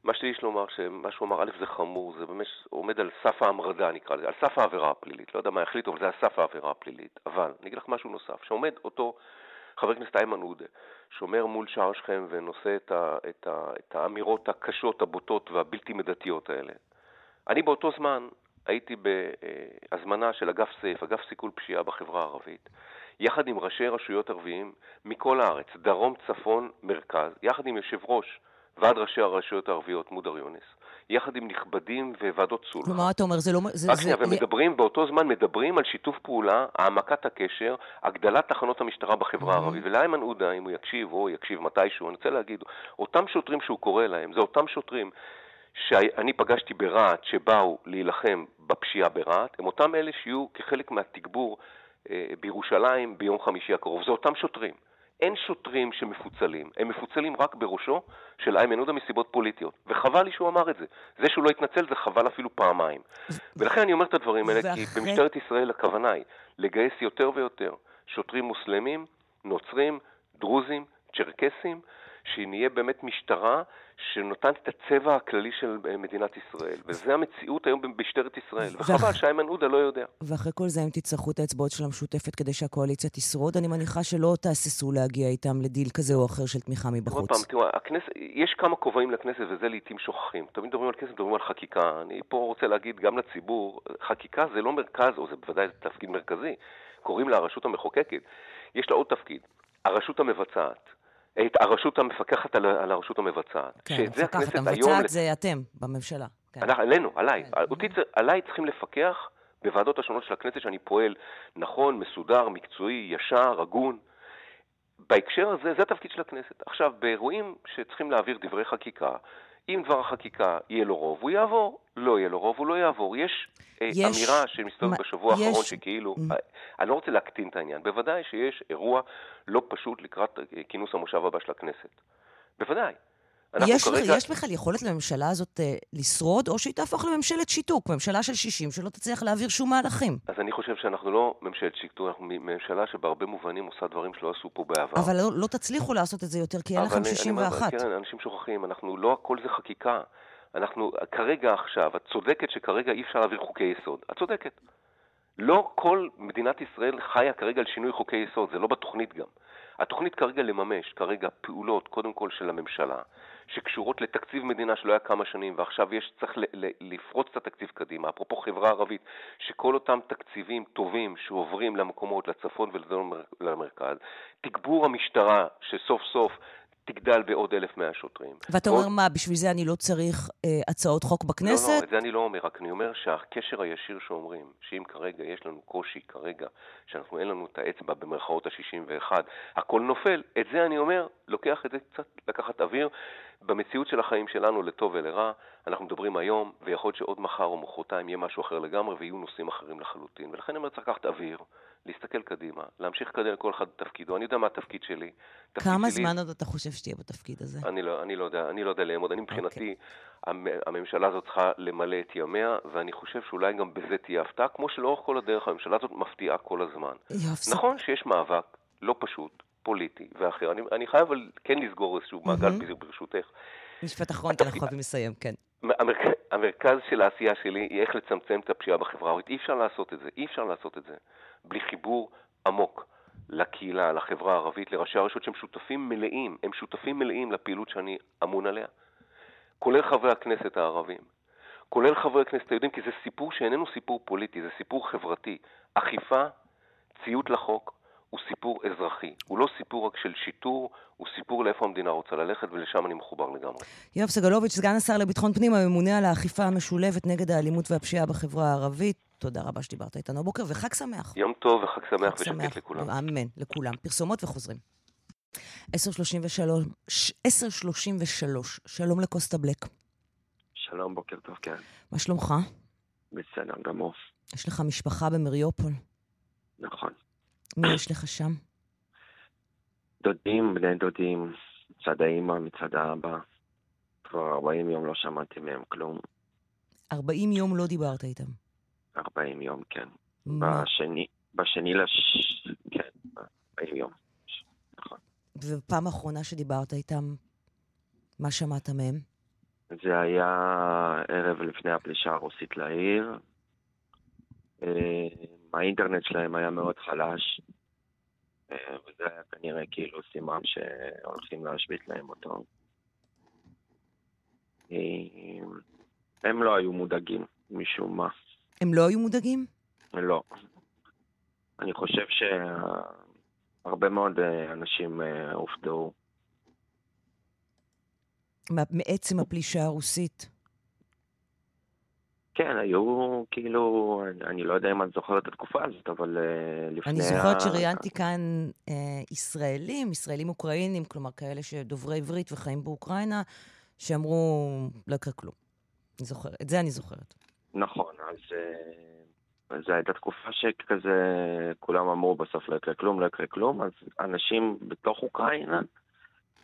מה שלי יש לומר, שמה שהוא אמר, א', זה חמור, זה באמת עומד על סף ההמרדה, נקרא לזה, על סף העבירה הפלילית. לא יודע מה יחליטו, אבל זה על סף העבירה הפלילית. אבל, אני אגיד לך משהו נוסף, שעומד אותו חבר הכנסת איימן עודה, שומר מול שער שכם ונושא את, ה, את, ה, את האמירות הקשות, הבוטות והבלתי מידתיות האלה. אני באותו זמן הייתי בהזמנה של אגף סייף, אגף סיכול פשיעה בחברה הערבית, יחד עם ראשי רשויות ערביים מכל הארץ, דרום, צפון, מרכז, יחד עם יושב ראש ועד ראשי הרשויות הערביות, מודר יונס, יחד עם נכבדים וועדות סולחה. כלומר, אתה אומר, זה לא... זה, רק שנייה, ומדברים, באותו זמן מדברים על שיתוף פעולה, העמקת הקשר, הגדלת תחנות המשטרה בחברה הערבית. ולאיימן עודה, אם הוא יקשיב, או יקשיב מתישהו, אני רוצה להגיד, אותם שוטרים שהוא קורא להם, זה אותם שוטרים שאני פגשתי ברהט, שבאו להילחם בפשיעה ברהט, הם אותם אלה שיהיו כחלק מהתגבור אה, בירושלים ביום חמישי הקרוב. זה אותם שוטרים. אין שוטרים שמפוצלים, הם מפוצלים רק בראשו של איימן עודה מסיבות פוליטיות. וחבל לי שהוא אמר את זה. זה שהוא לא התנצל זה חבל אפילו פעמיים. ולכן אני אומר את הדברים האלה, כי במשטרת ישראל הכוונה היא לגייס יותר ויותר שוטרים מוסלמים, נוצרים, דרוזים, צ'רקסים, שנהיה באמת משטרה שנותנת את הצבע הכללי של אה, מדינת ישראל. וזה המציאות היום במשטרת ישראל. וחבל שאיימן עודה לא יודע. ואחרי כל זה, אם תצטרכו את האצבעות של המשותפת כדי שהקואליציה תשרוד, אני מניחה שלא תהססו להגיע איתם לדיל כזה או אחר של תמיכה מבחוץ. עוד פעם, תראו, הכנסת, יש כמה כובעים לכנסת, וזה לעיתים שוכחים. תמיד מדברים על כסף, מדברים על חקיקה. אני פה רוצה להגיד גם לציבור, חקיקה זה לא מרכז, או זה בוודאי תפקיד מרכזי. קוראים לה הרשות המחוקקת. יש לה עוד תפקיד, הרשות המבצעת. את הרשות המפקחת על, על הרשות המבצעת. כן, המפקחת, המבצעת זה אתם, בממשלה. כן. עלינו, עליי. כן. אותי, עליי צריכים לפקח בוועדות השונות של הכנסת שאני פועל נכון, מסודר, מקצועי, ישר, הגון. בהקשר הזה, זה התפקיד של הכנסת. עכשיו, באירועים שצריכים להעביר דברי חקיקה, אם דבר החקיקה יהיה לו רוב, הוא יעבור. לא יהיה לו רוב, הוא לא יעבור. יש, אה, יש אמירה שמסתובבת מה... בשבוע יש... האחרון שכאילו, mm. אני לא רוצה להקטין את העניין. בוודאי שיש אירוע לא פשוט לקראת אה, כינוס המושב הבא של הכנסת. בוודאי. יש, כרגע... יש בכלל יכולת לממשלה הזאת אה, לשרוד, או שהיא תהפוך לממשלת שיתוק, ממשלה של 60 שלא תצליח להעביר שום מהלכים? אז אני חושב שאנחנו לא ממשלת שיתוק, אנחנו ממשלה שבהרבה מובנים עושה דברים שלא עשו פה בעבר. אבל לא, לא תצליחו לעשות את זה יותר, כי אין לכם 61. כן, אנשים שוכחים, אנחנו, לא הכל זה חקיקה. אנחנו, כרגע עכשיו, את צודקת שכרגע אי אפשר להעביר חוקי יסוד. את צודקת. לא כל מדינת ישראל חיה כרגע על שינוי חוקי יסוד, זה לא בתוכנית גם. התוכנית כרגע לממש, כרגע פעולות, קודם כל של הממשלה, שקשורות לתקציב מדינה שלא היה כמה שנים, ועכשיו יש, צריך ל, ל, לפרוץ את התקציב קדימה. אפרופו חברה ערבית, שכל אותם תקציבים טובים שעוברים למקומות, לצפון ולמרכז, תגבור המשטרה, שסוף סוף תגדל בעוד 1,100 שוטרים. ואתה אומר, מה, בשביל זה אני לא צריך אה, הצעות חוק בכנסת? לא, לא, את זה אני לא אומר, רק אני אומר שהקשר הישיר שאומרים, שאם כרגע יש לנו קושי, כרגע, שאנחנו אין לנו את האצבע במרכאות ה-61, הכל נופל, את זה אני אומר, לוקח את זה קצת, לקחת אוויר. במציאות של החיים שלנו, לטוב ולרע, אנחנו מדברים היום, ויכול להיות שעוד מחר או מחרתיים יהיה משהו אחר לגמרי, ויהיו נושאים אחרים לחלוטין. ולכן אני אומר, צריך לקחת אוויר, להסתכל קדימה, להמשיך לקדם כל אחד בתפקידו. אני יודע מה התפקיד שלי. כמה זמן עוד אתה חושב שתהיה בתפקיד הזה? אני לא, אני לא יודע, אני לא יודע לאמוד. אני מבחינתי, okay. אוקיי. הממשלה הזאת צריכה למלא את ימיה, ואני חושב שאולי גם בזה תהיה הפתעה, כמו שלאורך כל הדרך הממשלה הזאת מפתיעה כל הזמן. יופי. נכון שיש מאבק לא פשוט, פוליטי ואחר. אני, אני חייב אבל כן לסגור איזשהו מעגל mm-hmm. ברשותך. משפט אחרון, כי אנחנו חייבים לסיים, כן. המרכז, המרכז של העשייה שלי היא איך לצמצם את הפשיעה בחברה הערבית. אי אפשר לעשות את זה, אי אפשר לעשות את זה בלי חיבור עמוק לקהילה, לחברה הערבית, לראשי הרשות שהם שותפים מלאים, הם שותפים מלאים לפעילות שאני אמון עליה. כולל חברי הכנסת הערבים, כולל חברי הכנסת היהודים, כי זה סיפור שאיננו סיפור פוליטי, זה סיפור חברתי. אכיפה, ציות לחוק, הוא סיפור אזרחי. הוא לא סיפור רק של שיטור, הוא סיפור לאיפה המדינה רוצה ללכת, ולשם אני מחובר לגמרי. יואב סגלוביץ', סגן השר לביטחון פנים, הממונה על האכיפה המשולבת נגד האלימות והפשיעה בחברה הערבית, תודה רבה שדיברת איתנו הבוקר, וחג שמח. יום טוב וחג שמח ושקט לכולם. אמן, לכולם. פרסומות וחוזרים. 10.33, 10.33, שלום לקוסטה בלק. שלום, בוקר טוב, כן. מה שלומך? בסדר גמור. יש לך משפחה במריופול. נכון. מי יש לך שם? דודים, בני דודים, מצד האימא, מצד האבא. כבר 40 יום לא שמעתי מהם כלום. 40 יום לא דיברת איתם. 40 יום, כן. בשני, בשני לש... כן, 40 יום. נכון. ובפעם האחרונה שדיברת איתם, מה שמעת מהם? זה היה ערב לפני הפלישה הרוסית לעיר. אה, האינטרנט שלהם היה מאוד חלש, אה, וזה היה כנראה כאילו סימן שהולכים להשבית להם אותו. אה, הם לא היו מודאגים משום מה. הם לא היו מודאגים? לא. אני חושב שהרבה מאוד אה, אנשים אה, הופתעו. מעצם הפלישה הרוסית. כן, היו כאילו, אני- אני לא יודע אם את זוכרת את התקופה הזאת, אבל אה, לפני... אני זוכרת ה- שראיינתי כאן אה, ישראלים, ישראלים אוקראינים, כלומר כאלה שדוברי עברית וחיים באוקראינה, שאמרו, לא יקרה כלום. אני זוכרת, את זה אני זוכרת. נכון, אז אה, זו הייתה תקופה שכזה, כולם אמרו בסוף לא יקרה כלום, לא יקרה כלום, אז אנשים בתוך אוקראינה,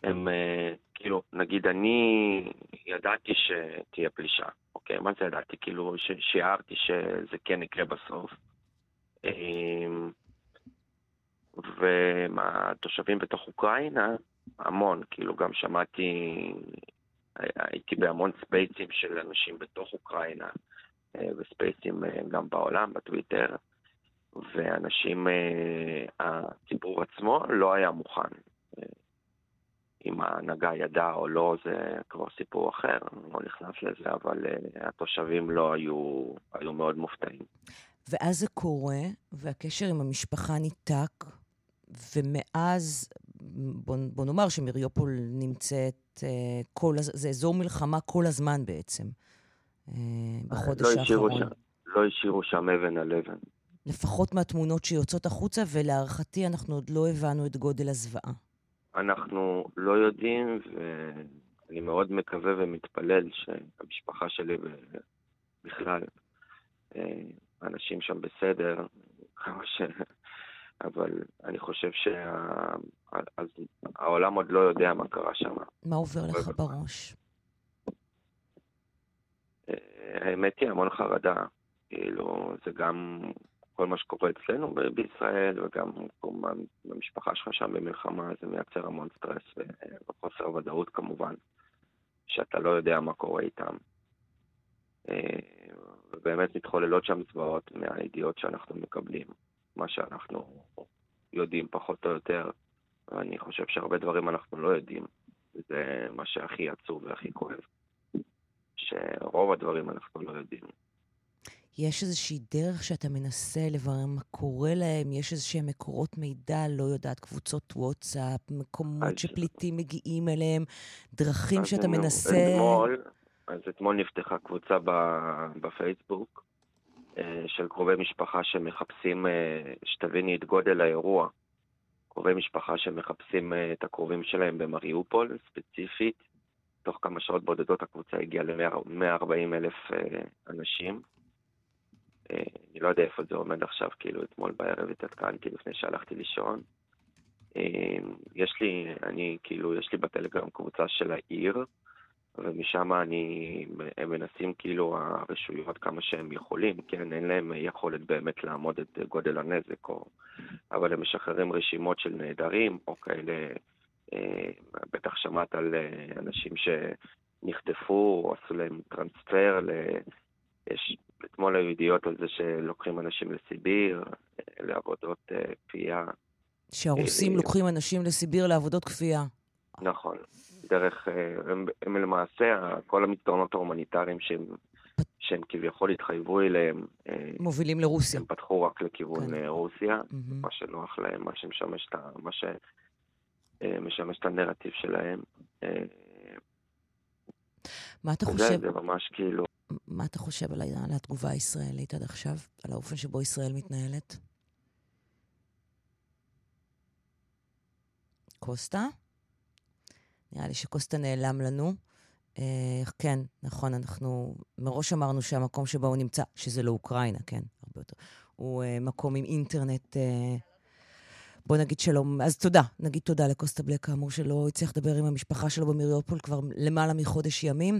הם אה, כאילו, נגיד אני ידעתי שתהיה פלישה, אוקיי? מה זה ידעתי? כאילו, שיערתי שזה כן יקרה בסוף. אה, והתושבים בתוך אוקראינה, המון, כאילו גם שמעתי, הייתי בהמון ספייסים של אנשים בתוך אוקראינה, אה, וספייסים אה, גם בעולם, בטוויטר, ואנשים, אה, הציבור עצמו לא היה מוכן. אם ההנהגה ידעה או לא, זה כבר סיפור אחר, אני לא נכנס לזה, אבל התושבים לא היו, היו מאוד מופתעים. ואז זה קורה, והקשר עם המשפחה ניתק, ומאז, בוא, בוא נאמר שמריופול נמצאת, כל, זה אזור מלחמה כל הזמן בעצם, בחודש לא האחרון. שם, לא השאירו שם אבן על אבן. לפחות מהתמונות שיוצאות החוצה, ולהערכתי אנחנו עוד לא הבנו את גודל הזוועה. אנחנו לא יודעים, ואני מאוד מקווה ומתפלל שהמשפחה שלי בכלל, אה, אנשים שם בסדר, כמה ש... אבל אני חושב שהעולם עוד לא יודע מה קרה שם. מה עובר לך בראש? האמת היא המון חרדה, כאילו, זה גם כל מה שקורה אצלנו בישראל, וגם במשפחה שלך שם במלחמה, זה מייצר המון סטרס וחוסר ודאות כמובן, שאתה לא יודע מה קורה איתם. אה, ובאמת מתחוללות שם זוועות מהידיעות שאנחנו מקבלים, מה שאנחנו יודעים פחות או יותר, ואני חושב שהרבה דברים אנחנו לא יודעים, וזה מה שהכי עצוב והכי כואב. שרוב הדברים אנחנו לא יודעים. יש איזושהי דרך שאתה מנסה לברר מה קורה להם? יש איזשהם מקורות מידע, לא יודעת, קבוצות וואטסאפ, מקומות אז- שפליטים מגיעים אליהם, דרכים אז שאתה מנסה... אתמול, אז אתמול נפתחה קבוצה ב- בפייסבוק אה, של קרובי משפחה שמחפשים, אה, שתביני את גודל האירוע. קרובי משפחה שמחפשים אה, את הקרובים שלהם במריופול, ספציפית. תוך כמה שעות בודדות הקבוצה הגיעה ל-140 אלף אה, אנשים. אה, אני לא יודע איפה זה עומד עכשיו, כאילו אתמול בערב התעדכנתי לפני שהלכתי לישון. אה, יש לי, אני, כאילו, יש לי בטלגרם קבוצה של העיר, ומשם אני, הם מנסים כאילו הרשויות כמה שהם יכולים, כן, אין להם יכולת באמת לעמוד את גודל הנזק, או, אבל הם משחררים רשימות של נעדרים, או כאלה, בטח שמעת על אה, אנשים שנחטפו, או עשו להם טרנספר, ל... יש, אתמול היו ידיעות על זה שלוקחים אנשים לסיביר, אה, לעבודות אה, כפייה. שהרוסים אה, לוקחים אנשים לסיביר לעבודות כפייה. נכון. דרך, אה, הם, הם למעשה, כל המסדרונות ההומניטריים שהם, שהם כביכול התחייבו אליהם, אה, מובילים לרוסיה. הם פתחו רק לכיוון כן. אה, רוסיה, מהמם. מה שנוח להם, מה שמשמש את, ה- מה שמשמש את הנרטיב שלהם. אה, מה אתה חושב? זה ממש כאילו, מה אתה חושב על, על התגובה הישראלית עד עכשיו? על האופן שבו ישראל מתנהלת? קוסטה? נראה לי שקוסטה נעלם לנו. אה, כן, נכון, אנחנו מראש אמרנו שהמקום שבו הוא נמצא, שזה לא אוקראינה, כן, הרבה יותר, הוא אה, מקום עם אינטרנט... אה, בוא נגיד שלום, אז תודה. נגיד תודה לקוסטה בלק, כאמור, שלא הצליח לדבר עם המשפחה שלו במיריופול כבר למעלה מחודש ימים.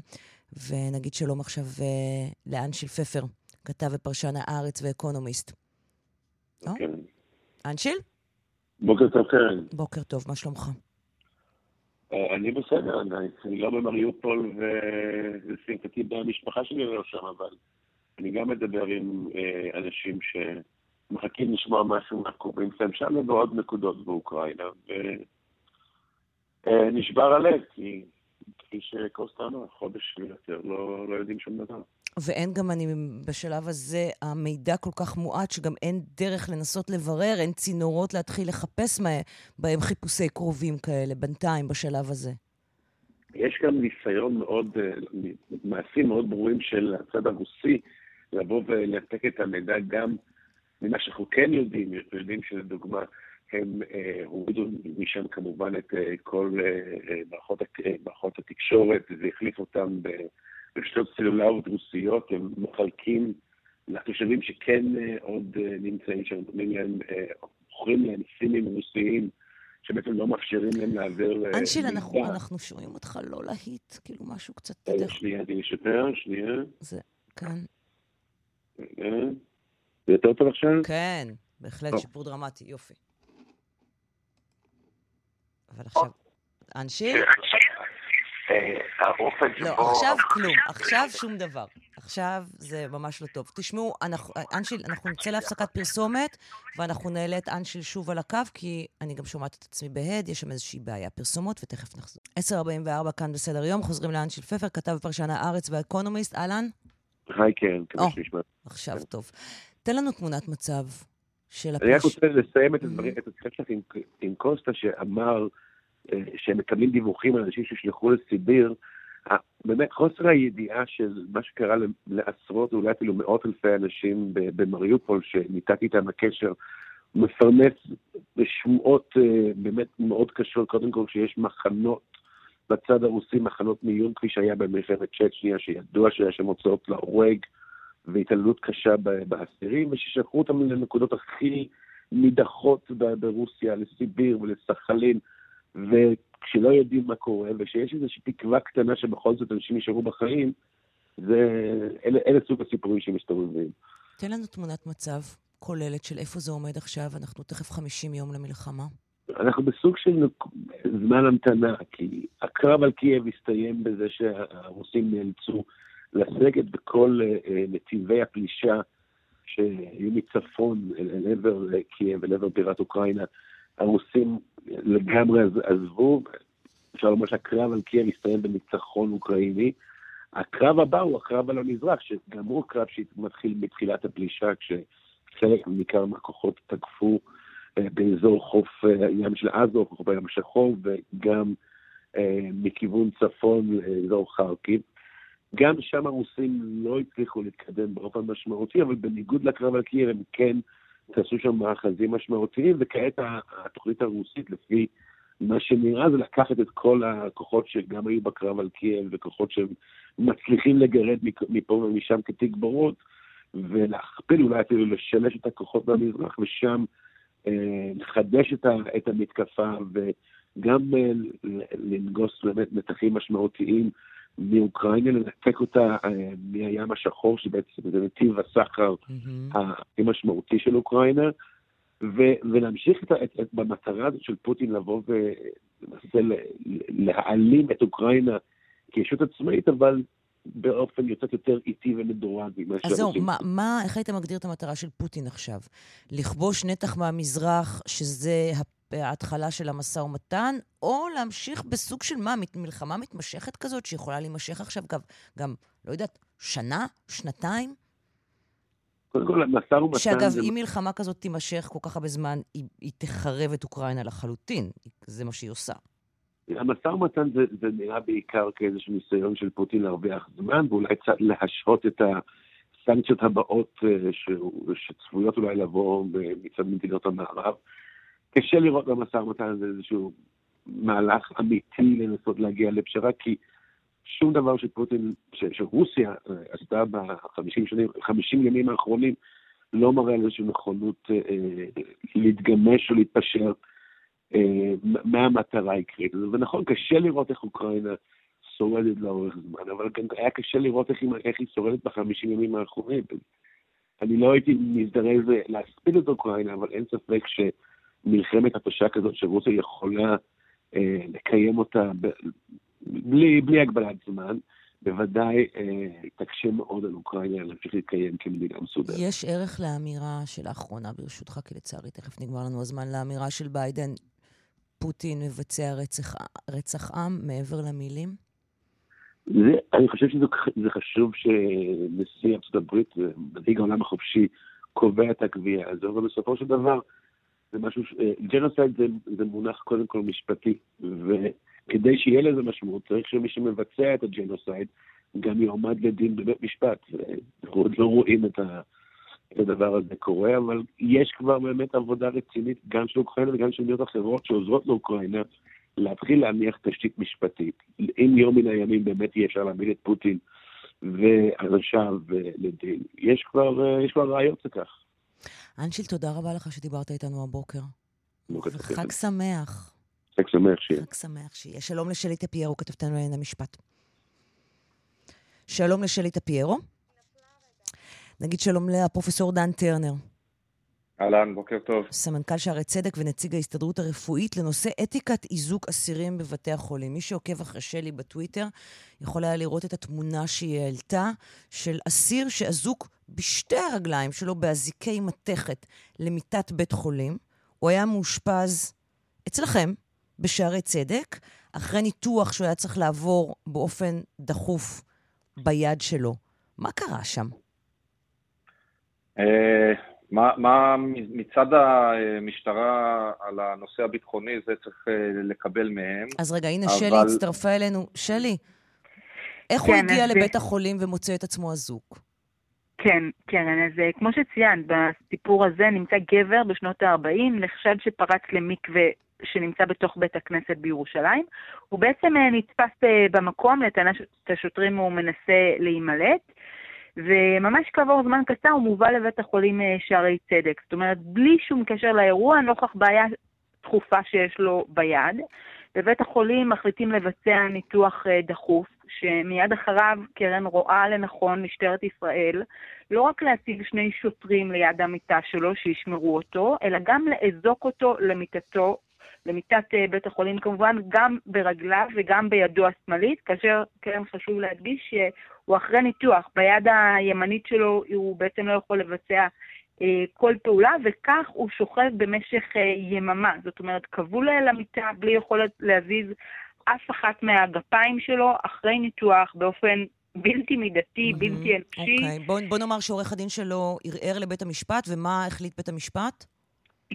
ונגיד שלום עכשיו אה, לאנשיל פפר, כתב ופרשן הארץ ואקונומיסט. לא? כן. אנשיל? בוקר טוב, קרן. בוקר טוב, מה שלומך? אה, אני בסדר, אני לא במריופול ושמחתי במשפחה שלי לא שם, אבל אני גם מדבר עם אה, אנשים שמחכים לשמוע משהו מהקרובים שלהם שם ובעוד נקודות באוקראינה, ונשבר הלב, כי כפי שקוסטה אמר, חודש ויותר לא, לא יודעים שום דבר. ואין גם, אני בשלב הזה, המידע כל כך מועט, שגם אין דרך לנסות לברר, אין צינורות להתחיל לחפש מה, בהם חיפושי קרובים כאלה, בינתיים, בשלב הזה. יש גם ניסיון מאוד, אה, מעשים מאוד ברורים של הצד הרוסי, לבוא ולנתק את המידע גם ממה שאנחנו כן יודעים, יודעים שלדוגמה, הם אה, הורידו משם כמובן את אה, כל אה, מערכות, מערכות התקשורת והחליף אותם ברשתות סלולריות רוסיות, הם מחלקים לתושבים שכן עוד נמצאים שם, נותנים להם, מוכרים להם סימים רוסיים. שבעצם לא מאפשרים להם להעביר... אנשיל, אנחנו, אנחנו שומעים אותך לא להיט, כאילו משהו קצת... שנייה, אני אשפר, שנייה. זה, כאן. זה יותר טוב עכשיו? כן, בהחלט שיפור דרמטי, יופי. אבל עכשיו... אנשי? לא, עכשיו כלום, עכשיו שום דבר. עכשיו זה ממש לא טוב. תשמעו, אנשיל, אנחנו נצא להפסקת פרסומת, ואנחנו נעלה את אנשיל שוב על הקו, כי אני גם שומעת את עצמי בהד, יש שם איזושהי בעיה. פרסומות, ותכף נחזור. 10.44 כאן בסדר יום, חוזרים לאנשיל פפר, כתב פרשן הארץ והאקונומיסט, אהלן? היי, כן, כמה שנשמע. עכשיו טוב. תן לנו תמונת מצב של הפרש... אני רק רוצה לסיים את הדברים, את השיחה שלך עם קוסטה, שאמר אה, שהם מקבלים דיווחים על אנשים ששלחו לסיביר. באמת חוסר הידיעה של מה שקרה לעשרות, אולי אפילו מאות אלפי אנשים במריופול, שניתקתי איתם הקשר, מפרנס בשמועות אה, באמת מאוד קשות, קודם כל שיש מחנות בצד הרוסי, מחנות מיון כפי שהיה במלחמת צ'צ'ניה, שידוע שהיה שם הוצאות להורג, והתעללות קשה באסירים, וששלחו אותם לנקודות הכי נידחות ברוסיה, לסיביר ולסחלין, וכשלא יודעים מה קורה, ושיש איזושהי תקווה קטנה שבכל זאת אנשים יישארו בחיים, זה, אלה, אלה סוג הסיפורים שמסתובבים. תן לנו תמונת מצב כוללת של איפה זה עומד עכשיו, אנחנו תכף 50 יום למלחמה. אנחנו בסוג של זמן המתנה, כי הקרב על קייב הסתיים בזה שהרוסים נאלצו לסגת בכל אה, אה, נתיבי הפלישה שהיו מצפון אל עבר קייב, אל עבר בירת אוקראינה, הרוסים לגמרי עזבו. אפשר לומר שהקרב על קייב הסתיים בניצחון אוקראיני. הקרב הבא הוא הקרב על המזרח, שגם הוא קרב שמתחיל בתחילת הפלישה, כשחלק ניכר מהכוחות תקפו אה, באזור חוף הים של אזוב, חוף הים השחור, וגם מכיוון צפון לאזור חרקיב. גם שם הרוסים לא הצליחו להתקדם באופן משמעותי, אבל בניגוד לקרב על קייב הם כן תפסו שם מאחזים משמעותיים, וכעת התוכנית הרוסית, לפי מה שנראה, זה לקחת את כל הכוחות שגם היו בקרב על קייב, וכוחות שהם מצליחים לגרד מפה ומשם כתגבורת, ולהכפיל, אולי אפילו לשלש את הכוחות במזרח, ושם אה, לחדש את, ה, את המתקפה, וגם אה, לנגוס באמת מתחים משמעותיים מאוקראינה, לנתק אותה אה, מהים השחור, שבעצם זה נתיב הסחר mm-hmm. הכי משמעותי של אוקראינה, ו- ולהמשיך את, את, את, במטרה הזאת של פוטין לבוא ולנסה להעלים את אוקראינה כישות עצמאית, אבל באופן קצת יותר איטי ומדורג ממה אז זהו, מה, מה, איך היית מגדיר את המטרה של פוטין עכשיו? לכבוש נתח מהמזרח, שזה בהתחלה של המשא ומתן, או להמשיך בסוג של מה, מלחמה מתמשכת כזאת, שיכולה להימשך עכשיו גם, גם לא יודעת, שנה, שנתיים? קודם כל, המשא ומתן... שאגב, זה... אם מלחמה כזאת תימשך כל כך הרבה זמן, היא, היא תחרב את אוקראינה לחלוטין. זה מה שהיא עושה. המשא ומתן זה, זה נראה בעיקר כאיזשהו ניסיון של פוטין להרוויח זמן, ואולי קצת להשהות את הסנקציות הבאות אה, ש, שצפויות אולי לבוא מצד מדינות המערב. קשה לראות במשא ומתן הזה איזשהו מהלך אמיתי לנסות להגיע לפשרה, כי שום דבר שפוטין, ש, שרוסיה אה, עשתה בחמישים שנים, ימים האחרונים, לא מראה על איזושהי נכונות אה, אה להתגמש או להתפשר אה, מה המטרה העיקרית. ונכון, קשה לראות איך אוקראינה שורדת לאורך זמן, אבל גם היה קשה לראות איך, איך היא שורדת בחמישים ימים האחרונים. אני לא הייתי מזדרז להספיד את אוקראינה, אבל אין ספק שמלחמת התשה כזאת שרוסיה יכולה אה, לקיים אותה ב, בלי, בלי הגבלת זמן, בוודאי אה, תקשה מאוד על אוקראינה להמשיך להתקיים כמדינה מסודרת. יש ערך לאמירה שאלה אחרונה, ברשותך, כי לצערי תכף נגמר לנו הזמן, לאמירה של ביידן, פוטין מבצע רצח, רצח עם מעבר למילים? זה, אני חושב שזה חשוב שנשיא ארצות הברית, מנהיג העולם החופשי, קובע את הקביעה הזו, אבל בסופו של דבר זה משהו, ש... ג'נוסייד זה, זה מונח קודם כל משפטי, וכדי שיהיה לזה משמעות צריך שמי שמבצע את הג'נוסייד גם יועמד לדין בבית משפט. אנחנו עוד לא רואים את ה... את הדבר הזה קורה, אבל יש כבר באמת עבודה רצינית, גם של אוקראינה וגם של מדינות אחרות שעוזרות לאוקראינה להתחיל להניח תשתית משפטית. אם יום מן הימים באמת יהיה אפשר להעמיד את פוטין ואנשיו לדין, יש כבר, יש כבר ראיות לכך. אנשיל, תודה רבה לך שדיברת איתנו הבוקר. וחג שמח. חג שמח שיהיה. חג שמח שיהיה. שלום לשלי טפיירו, כתבתנו לעניין המשפט. שלום לשלי טפיירו. נגיד שלום לפרופסור דן טרנר. אהלן, בוקר טוב. סמנכ"ל שערי צדק ונציג ההסתדרות הרפואית לנושא אתיקת איזוק אסירים בבתי החולים. מי שעוקב אחרי שלי בטוויטר יכול היה לראות את התמונה שהיא העלתה של אסיר שאזוק בשתי הרגליים שלו באזיקי מתכת למיטת בית חולים. הוא היה מאושפז אצלכם, בשערי צדק, אחרי ניתוח שהוא היה צריך לעבור באופן דחוף ביד שלו. מה קרה שם? אה, מה, מה מצד המשטרה על הנושא הביטחוני, זה צריך אה, לקבל מהם. אז רגע, הנה אבל... שלי הצטרפה אלינו. שלי, איך כן, הוא הגיע. לבית החולים ומוצא את עצמו אזוק? כן, כן, אז אה, כמו שציינת, בסיפור הזה נמצא גבר בשנות ה-40, נחשד שפרץ למקווה שנמצא בתוך בית הכנסת בירושלים. הוא בעצם נתפס במקום, לטענת השוטרים הוא מנסה להימלט. וממש כעבור זמן קצר הוא מובא לבית החולים אה, שערי צדק. זאת אומרת, בלי שום קשר לאירוע, נוכח בעיה דחופה שיש לו ביד. בבית החולים מחליטים לבצע ניתוח אה, דחוף, שמיד אחריו קרן רואה לנכון משטרת ישראל לא רק להציב שני שוטרים ליד המיטה שלו שישמרו אותו, אלא גם לאזוק אותו למיטתו למיטת אה, בית החולים כמובן, גם ברגליו וגם בידו השמאלית, כאשר כן חשוב להדגיש שהוא אחרי ניתוח, ביד הימנית שלו הוא בעצם לא יכול לבצע אה, כל פעולה, וכך הוא שוכב במשך אה, יממה. זאת אומרת, כבול למיטה בלי יכולת להזיז אף אחת מהגפיים שלו אחרי ניתוח באופן בלתי מידתי, mm-hmm. בלתי אנושי. אוקיי, okay. בוא, בוא נאמר שעורך הדין שלו ערער לבית המשפט, ומה החליט בית המשפט?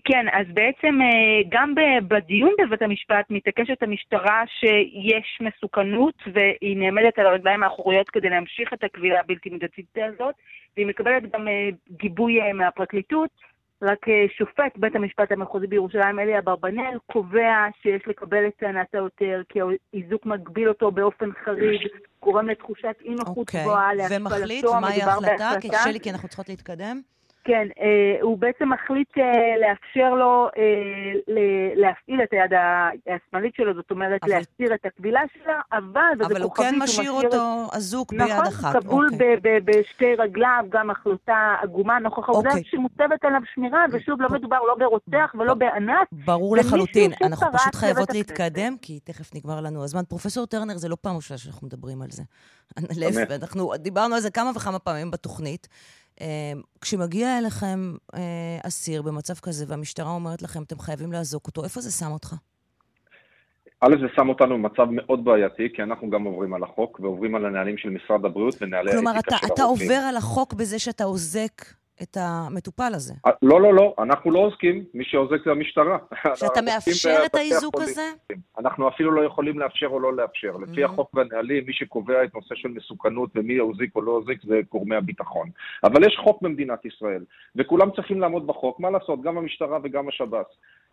כן, אז בעצם אה, גם בדיון בבית המשפט מתעקשת המשטרה שיש מסוכנות והיא נעמדת על הרגליים האחוריות כדי להמשיך את הקבילה הבלתי מידתית הזאת, והיא מקבלת גם אה, גיבוי אה, מהפרקליטות. רק שופט בית המשפט המחוזי בירושלים, אלי אברבנאל, קובע שיש לקבל את טענת העותר, כי האיזוק מגביל אותו באופן חריג, גורם לתחושת אי נוחות okay. אוקיי. גבוהה להפעלתו, ומחליט מהי ההחלטה? כי שלי, כי אנחנו צריכות להתקדם. כן, אה, הוא בעצם מחליט אה, לאפשר לו אה, ל- להפעיל את היד השמאלית שלו, זאת אומרת, אבל... להסיר את הכבילה שלה, אבל... אבל הוא כן משאיר אותו אזוק נכון, ביד אחת. נכון, כבול אוקיי. בשתי רגליו, גם החלטה עגומה נוכח העובדה אוקיי. שמוצבת עליו שמירה, ושוב, לא מדובר לא ברוצח ולא באנס. ברור לחלוטין. אנחנו פשוט חייבות להתקדם, כי תכף נגמר לנו הזמן. פרופסור טרנר, זה לא פעם ראשונה שאנחנו מדברים על זה. אנחנו דיברנו על זה כמה וכמה פעמים בתוכנית. אמ, כשמגיע אליכם אה, אסיר במצב כזה והמשטרה אומרת לכם, אתם חייבים לאזוק אותו, איפה זה שם אותך? א', זה שם אותנו במצב מאוד בעייתי, כי אנחנו גם עוברים על החוק ועוברים על הנהלים של משרד הבריאות ונהלי האתיקה של הרופאים. כלומר, אתה עובר על החוק בזה שאתה אוזק את המטופל הזה. אה, לא, לא, לא, אנחנו לא עוסקים, מי שעוזק זה המשטרה. שאתה מאפשר את האיזוק הזה? אנחנו אפילו לא יכולים לאפשר או לא לאפשר. לפי mm-hmm. החוק והנהלים, מי שקובע את נושא של מסוכנות ומי יוזיק או לא יוזיק זה גורמי הביטחון. אבל יש חוק במדינת ישראל, וכולם צריכים לעמוד בחוק, מה לעשות, גם המשטרה וגם השב"ס.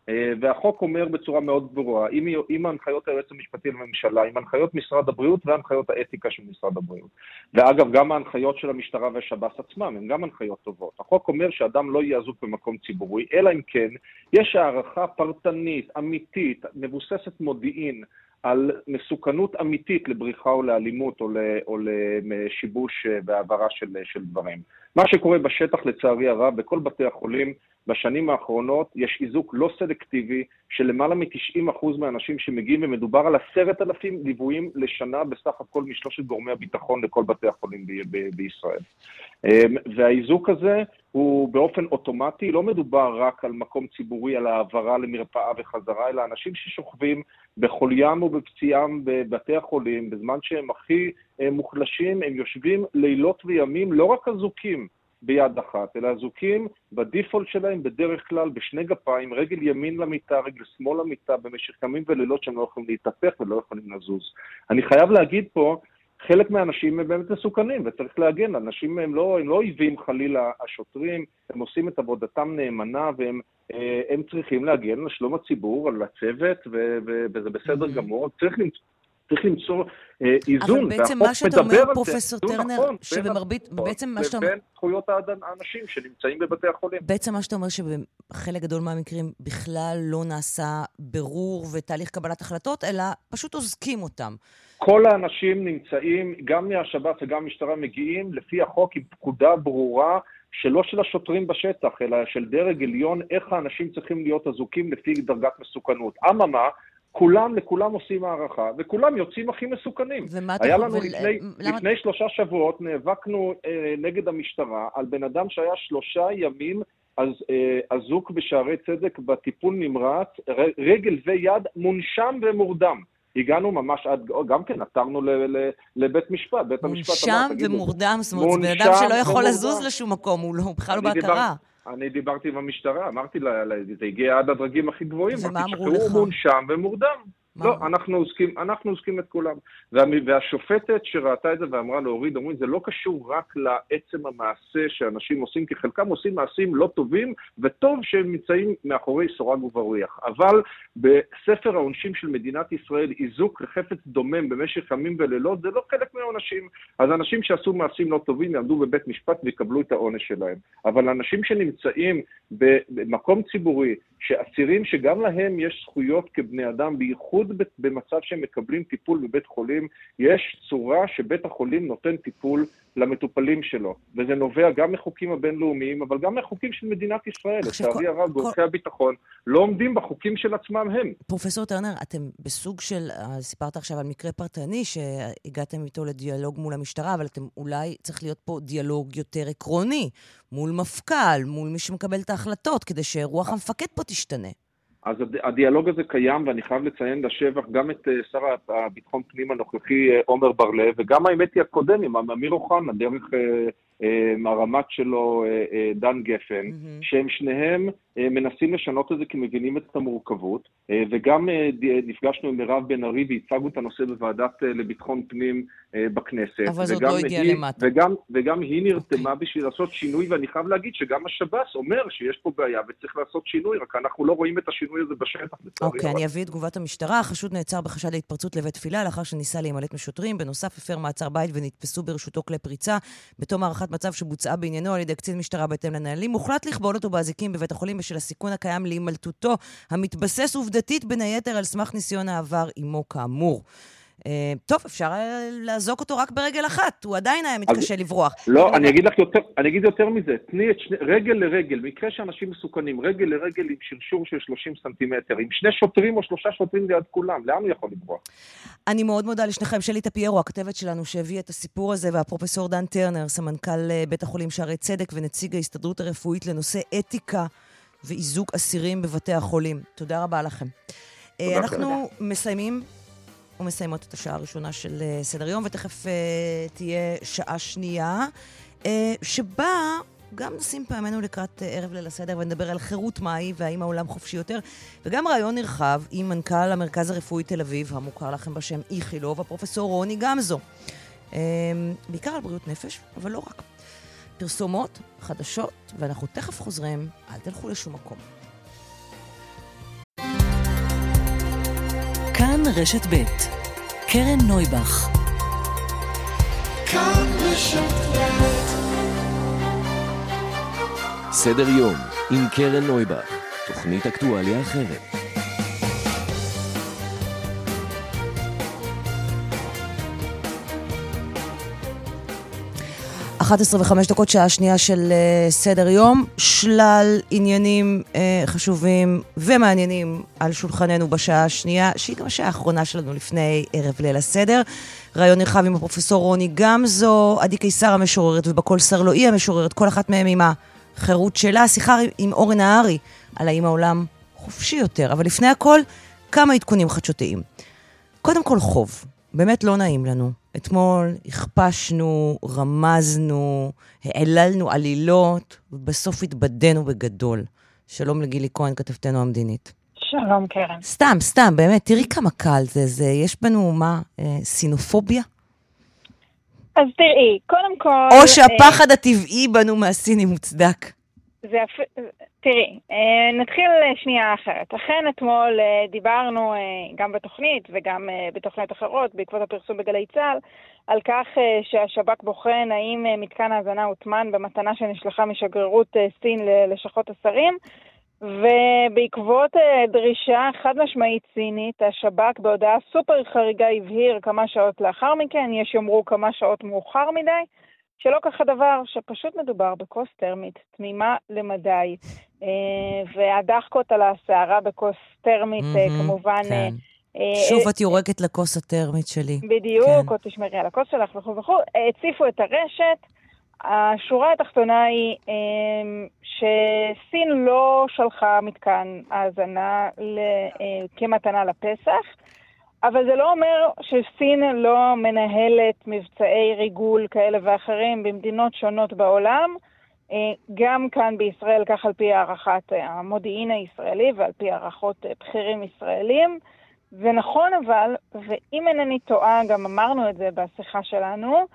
אה, והחוק אומר בצורה מאוד ברורה, עם, עם הנחיות היועץ המשפטי לממשלה, עם הנחיות משרד הבריאות והנחיות האתיקה של משרד הבריאות. ואגב, גם ההנחיות של המשטרה והשב"ס עצמם הן גם הנחיות טובות. החוק אומר שאדם לא יהיה אזוק במקום ציבורי, אלא אם כן יש הערכה פרטנית, אמיתית, מבוססת מודיעין, על מסוכנות אמיתית לבריחה או לאלימות או, או לשיבוש אה, והעברה של, של דברים. מה שקורה בשטח, לצערי הרב, בכל בתי החולים, בשנים האחרונות יש איזוק לא סלקטיבי של למעלה מ-90% מהאנשים שמגיעים, ומדובר על עשרת אלפים ליוויים לשנה בסך הכל משלושת גורמי הביטחון לכל בתי החולים ב- ב- בישראל. אמ, והאיזוק הזה הוא באופן אוטומטי, לא מדובר רק על מקום ציבורי, על העברה למרפאה וחזרה, אלא אנשים ששוכבים בחוליים ובפציעם בבתי החולים, בזמן שהם הכי אה, מוחלשים, הם יושבים לילות וימים, לא רק אזוקים, ביד אחת, אלא אזוקים בדיפולט שלהם בדרך כלל בשני גפיים, רגל ימין למיטה, רגל שמאל למיטה, במשך ימים ולילות שהם לא יכולים להתהפך ולא יכולים לזוז. אני חייב להגיד פה, חלק מהאנשים הם באמת מסוכנים, וצריך להגן, אנשים הם לא, הם לא אויבים חלילה השוטרים, הם עושים את עבודתם נאמנה והם אה, צריכים להגן על שלום הציבור, על הצוות, וזה בסדר mm-hmm. גמור. צריך למצוא... צריך למצוא אה, איזון, אבל בעצם מה שאתה אומר, פרופסור טרנר, נכון, שבמרבית, בעצם מה שאתה אומר... לבין זכויות האנשים שנמצאים בבתי החולים. בעצם מה שאתה אומר שבחלק גדול מהמקרים בכלל לא נעשה בירור ותהליך קבלת החלטות, אלא פשוט אוזקים אותם. כל האנשים נמצאים, גם מהשב"ס וגם המשטרה מגיעים לפי החוק עם פקודה ברורה. שלא של השוטרים בשטח, אלא של דרג עליון, איך האנשים צריכים להיות אזוקים לפי דרגת מסוכנות. אממה, כולם, לכולם עושים הערכה, וכולם יוצאים הכי מסוכנים. ומה אתה היה לנו ול... לפני, למה... לפני שלושה שבועות, נאבקנו אה, נגד המשטרה על בן אדם שהיה שלושה ימים אז אה, אזוק בשערי צדק בטיפול נמרץ, רגל ויד מונשם ומורדם. הגענו ממש עד, גם כן, עתרנו לבית משפט, בית המשפט אמר, תגידו... מונשם ומורדם, זאת אומרת, זה בן אדם שלא יכול לזוז לשום מקום, הוא לא, בכלל לא בהכרה. אני דיברתי עם המשטרה, אמרתי לה, זה הגיע עד הדרגים הכי גבוהים. ומה אמרו לך? הוא מונשם ומורדם. לא, אנחנו עוסקים, אנחנו עוסקים את כולם. וה, והשופטת שראתה את זה ואמרה להוריד, אומרים, זה לא קשור רק לעצם המעשה שאנשים עושים, כי חלקם עושים מעשים לא טובים, וטוב שהם נמצאים מאחורי סורג ובריח. אבל בספר העונשים של מדינת ישראל, איזוק לחפץ דומם במשך ימים ולילות, זה לא חלק מהעונשים. אז אנשים שעשו מעשים לא טובים יעמדו בבית משפט ויקבלו את העונש שלהם. אבל אנשים שנמצאים במקום ציבורי, שאסירים שגם להם יש זכויות כבני אדם, בייחוד במצב שהם מקבלים טיפול בבית חולים, יש צורה שבית החולים נותן טיפול למטופלים שלו. וזה נובע גם מחוקים הבינלאומיים, אבל גם מחוקים של מדינת ישראל. לצערי. הרב, גופי כל... הביטחון לא עומדים בחוקים של עצמם הם. פרופסור טרנר, אתם בסוג של, אה, סיפרת עכשיו על מקרה פרטני שהגעתם איתו לדיאלוג מול המשטרה, אבל אתם אולי צריך להיות פה דיאלוג יותר עקרוני, מול מפכ"ל, מול מי שמקבל את ההחלטות, כדי שרוח המפקד פה תשתנה. אז הדיאלוג הזה קיים, ואני חייב לציין לשבח גם את אה, שר הביטחון פנים הנוכחי אה, עומר בר-לב, וגם האמת היא הקודם עם אמיר אוחנה, דרך אה, הרמ"ט שלו דן גפן, mm-hmm. שהם שניהם מנסים לשנות את זה כי מבינים את המורכבות, וגם נפגשנו עם מירב בן ארי והצגנו את הנושא בוועדת לביטחון פנים בכנסת. אבל זה עוד לא הגיע למטה. וגם, וגם היא נרתמה okay. אוקיי. בשביל לעשות שינוי, ואני חייב להגיד שגם השב"ס אומר שיש פה בעיה וצריך לעשות שינוי, רק אנחנו לא רואים את השינוי הזה בשטח, אוקיי, okay, אני אביא את תגובת המשטרה. החשוד נעצר בחשד להתפרצות לבית תפילה לאחר שניסה להימלט משוטרים. בנוסף, הפר מעצר בית ונתפסו ברשותו כלי פריצה. בתום הערכת מצב שבוצעה בעניינו על ידי קצין משטרה בהתאם לנהלים, הוחלט לכבול אותו באזיקים בבית החולים בשל הסיכון הקיים להימלטותו, המתבסס עובדתית בין היתר על סמך ניסיון העבר עמו כאמור. אה, טוב, אפשר לעזוק אותו רק ברגל אחת, הוא עדיין היה מתקשה לברוח. לא, אני אגיד לך יותר, אני אגיד יותר מזה, תני את שני, רגל לרגל, מקרה שאנשים מסוכנים, רגל לרגל עם שרשור של 30 סנטימטר, עם שני שוטרים או שלושה שוטרים ליד כולם, לאן הוא יכול לברוח? אני מאוד מודה לשניכם, שלי טפיירו, הכתבת שלנו שהביא את הסיפור הזה, והפרופסור דן טרנר, סמנכ"ל אה, בית החולים שערי צדק ונציג ההסתדרות הרפואית לנושא אתיקה ואיזוק אסירים בבתי החולים. תודה רבה לכם. אה, אנחנו מסיימים ומסיימות את השעה הראשונה של uh, סדר יום, ותכף uh, תהיה שעה שנייה, uh, שבה גם נשים פעמנו לקראת ערב ליל הסדר ונדבר על חירות מהי והאם העולם חופשי יותר, וגם רעיון נרחב עם מנכ"ל המרכז הרפואי תל אביב, המוכר לכם בשם איכילוב, הפרופסור רוני גמזו. בעיקר על בריאות נפש, אבל לא רק. פרסומות, חדשות, ואנחנו תכף חוזרים, אל תלכו לשום מקום. כאן רשת ב' קרן נויבך סדר יום עם קרן נויבך, תוכנית אקטואליה אחרת. 11 וחמש דקות, שעה שנייה של uh, סדר יום. שלל עניינים uh, חשובים ומעניינים על שולחננו בשעה השנייה, שהיא גם השעה האחרונה שלנו לפני ערב ליל הסדר. ראיון נרחב עם הפרופסור רוני גמזו, עדי קיסר המשוררת ובקול סרלואי המשוררת, כל אחת מהן עם החירות שלה. שיחה עם אורן נהרי על האם העולם חופשי יותר. אבל לפני הכל, כמה עדכונים חדשותיים. קודם כל חוב. באמת לא נעים לנו. אתמול הכפשנו, רמזנו, העללנו עלילות, ובסוף התבדינו בגדול. שלום לגילי כהן, כתבתנו המדינית. שלום, קרן. סתם, סתם, באמת, תראי כמה קל זה. זה יש בנו, מה, אה, סינופוביה? אז תראי, קודם כל... או שהפחד אה... הטבעי בנו מהסינים מוצדק. זה, תראי, אה, נתחיל שנייה אחרת. אכן אתמול אה, דיברנו אה, גם בתוכנית וגם בתוכניות אחרות, בעקבות הפרסום בגלי צה"ל, על כך שהשב"כ בוחן האם מתקן ההאזנה הוטמן במתנה שנשלחה משגרירות סין ללשכות השרים, ובעקבות דרישה חד משמעית סינית, השב"כ בהודעה סופר חריגה הבהיר כמה שעות לאחר מכן, יש יאמרו כמה שעות מאוחר מדי, שלא כך הדבר, שפשוט מדובר בכוס טרמית תמימה למדי. אה, והדחקות על הסערה בכוס טרמית, mm-hmm, כמובן... כן. שוב את יורקת לכוס הטרמית שלי. בדיוק, כן. או תשמרי על הכוס שלך וכו' וכו'. הציפו את הרשת. השורה התחתונה היא שסין לא שלחה מתקן האזנה כמתנה לפסח. אבל זה לא אומר שסין לא מנהלת מבצעי ריגול כאלה ואחרים במדינות שונות בעולם. אה, גם כאן בישראל, כך על פי הערכת המודיעין הישראלי ועל פי הערכות אה, בכירים ישראלים. ונכון אבל, ואם אינני טועה, גם אמרנו את זה בשיחה שלנו,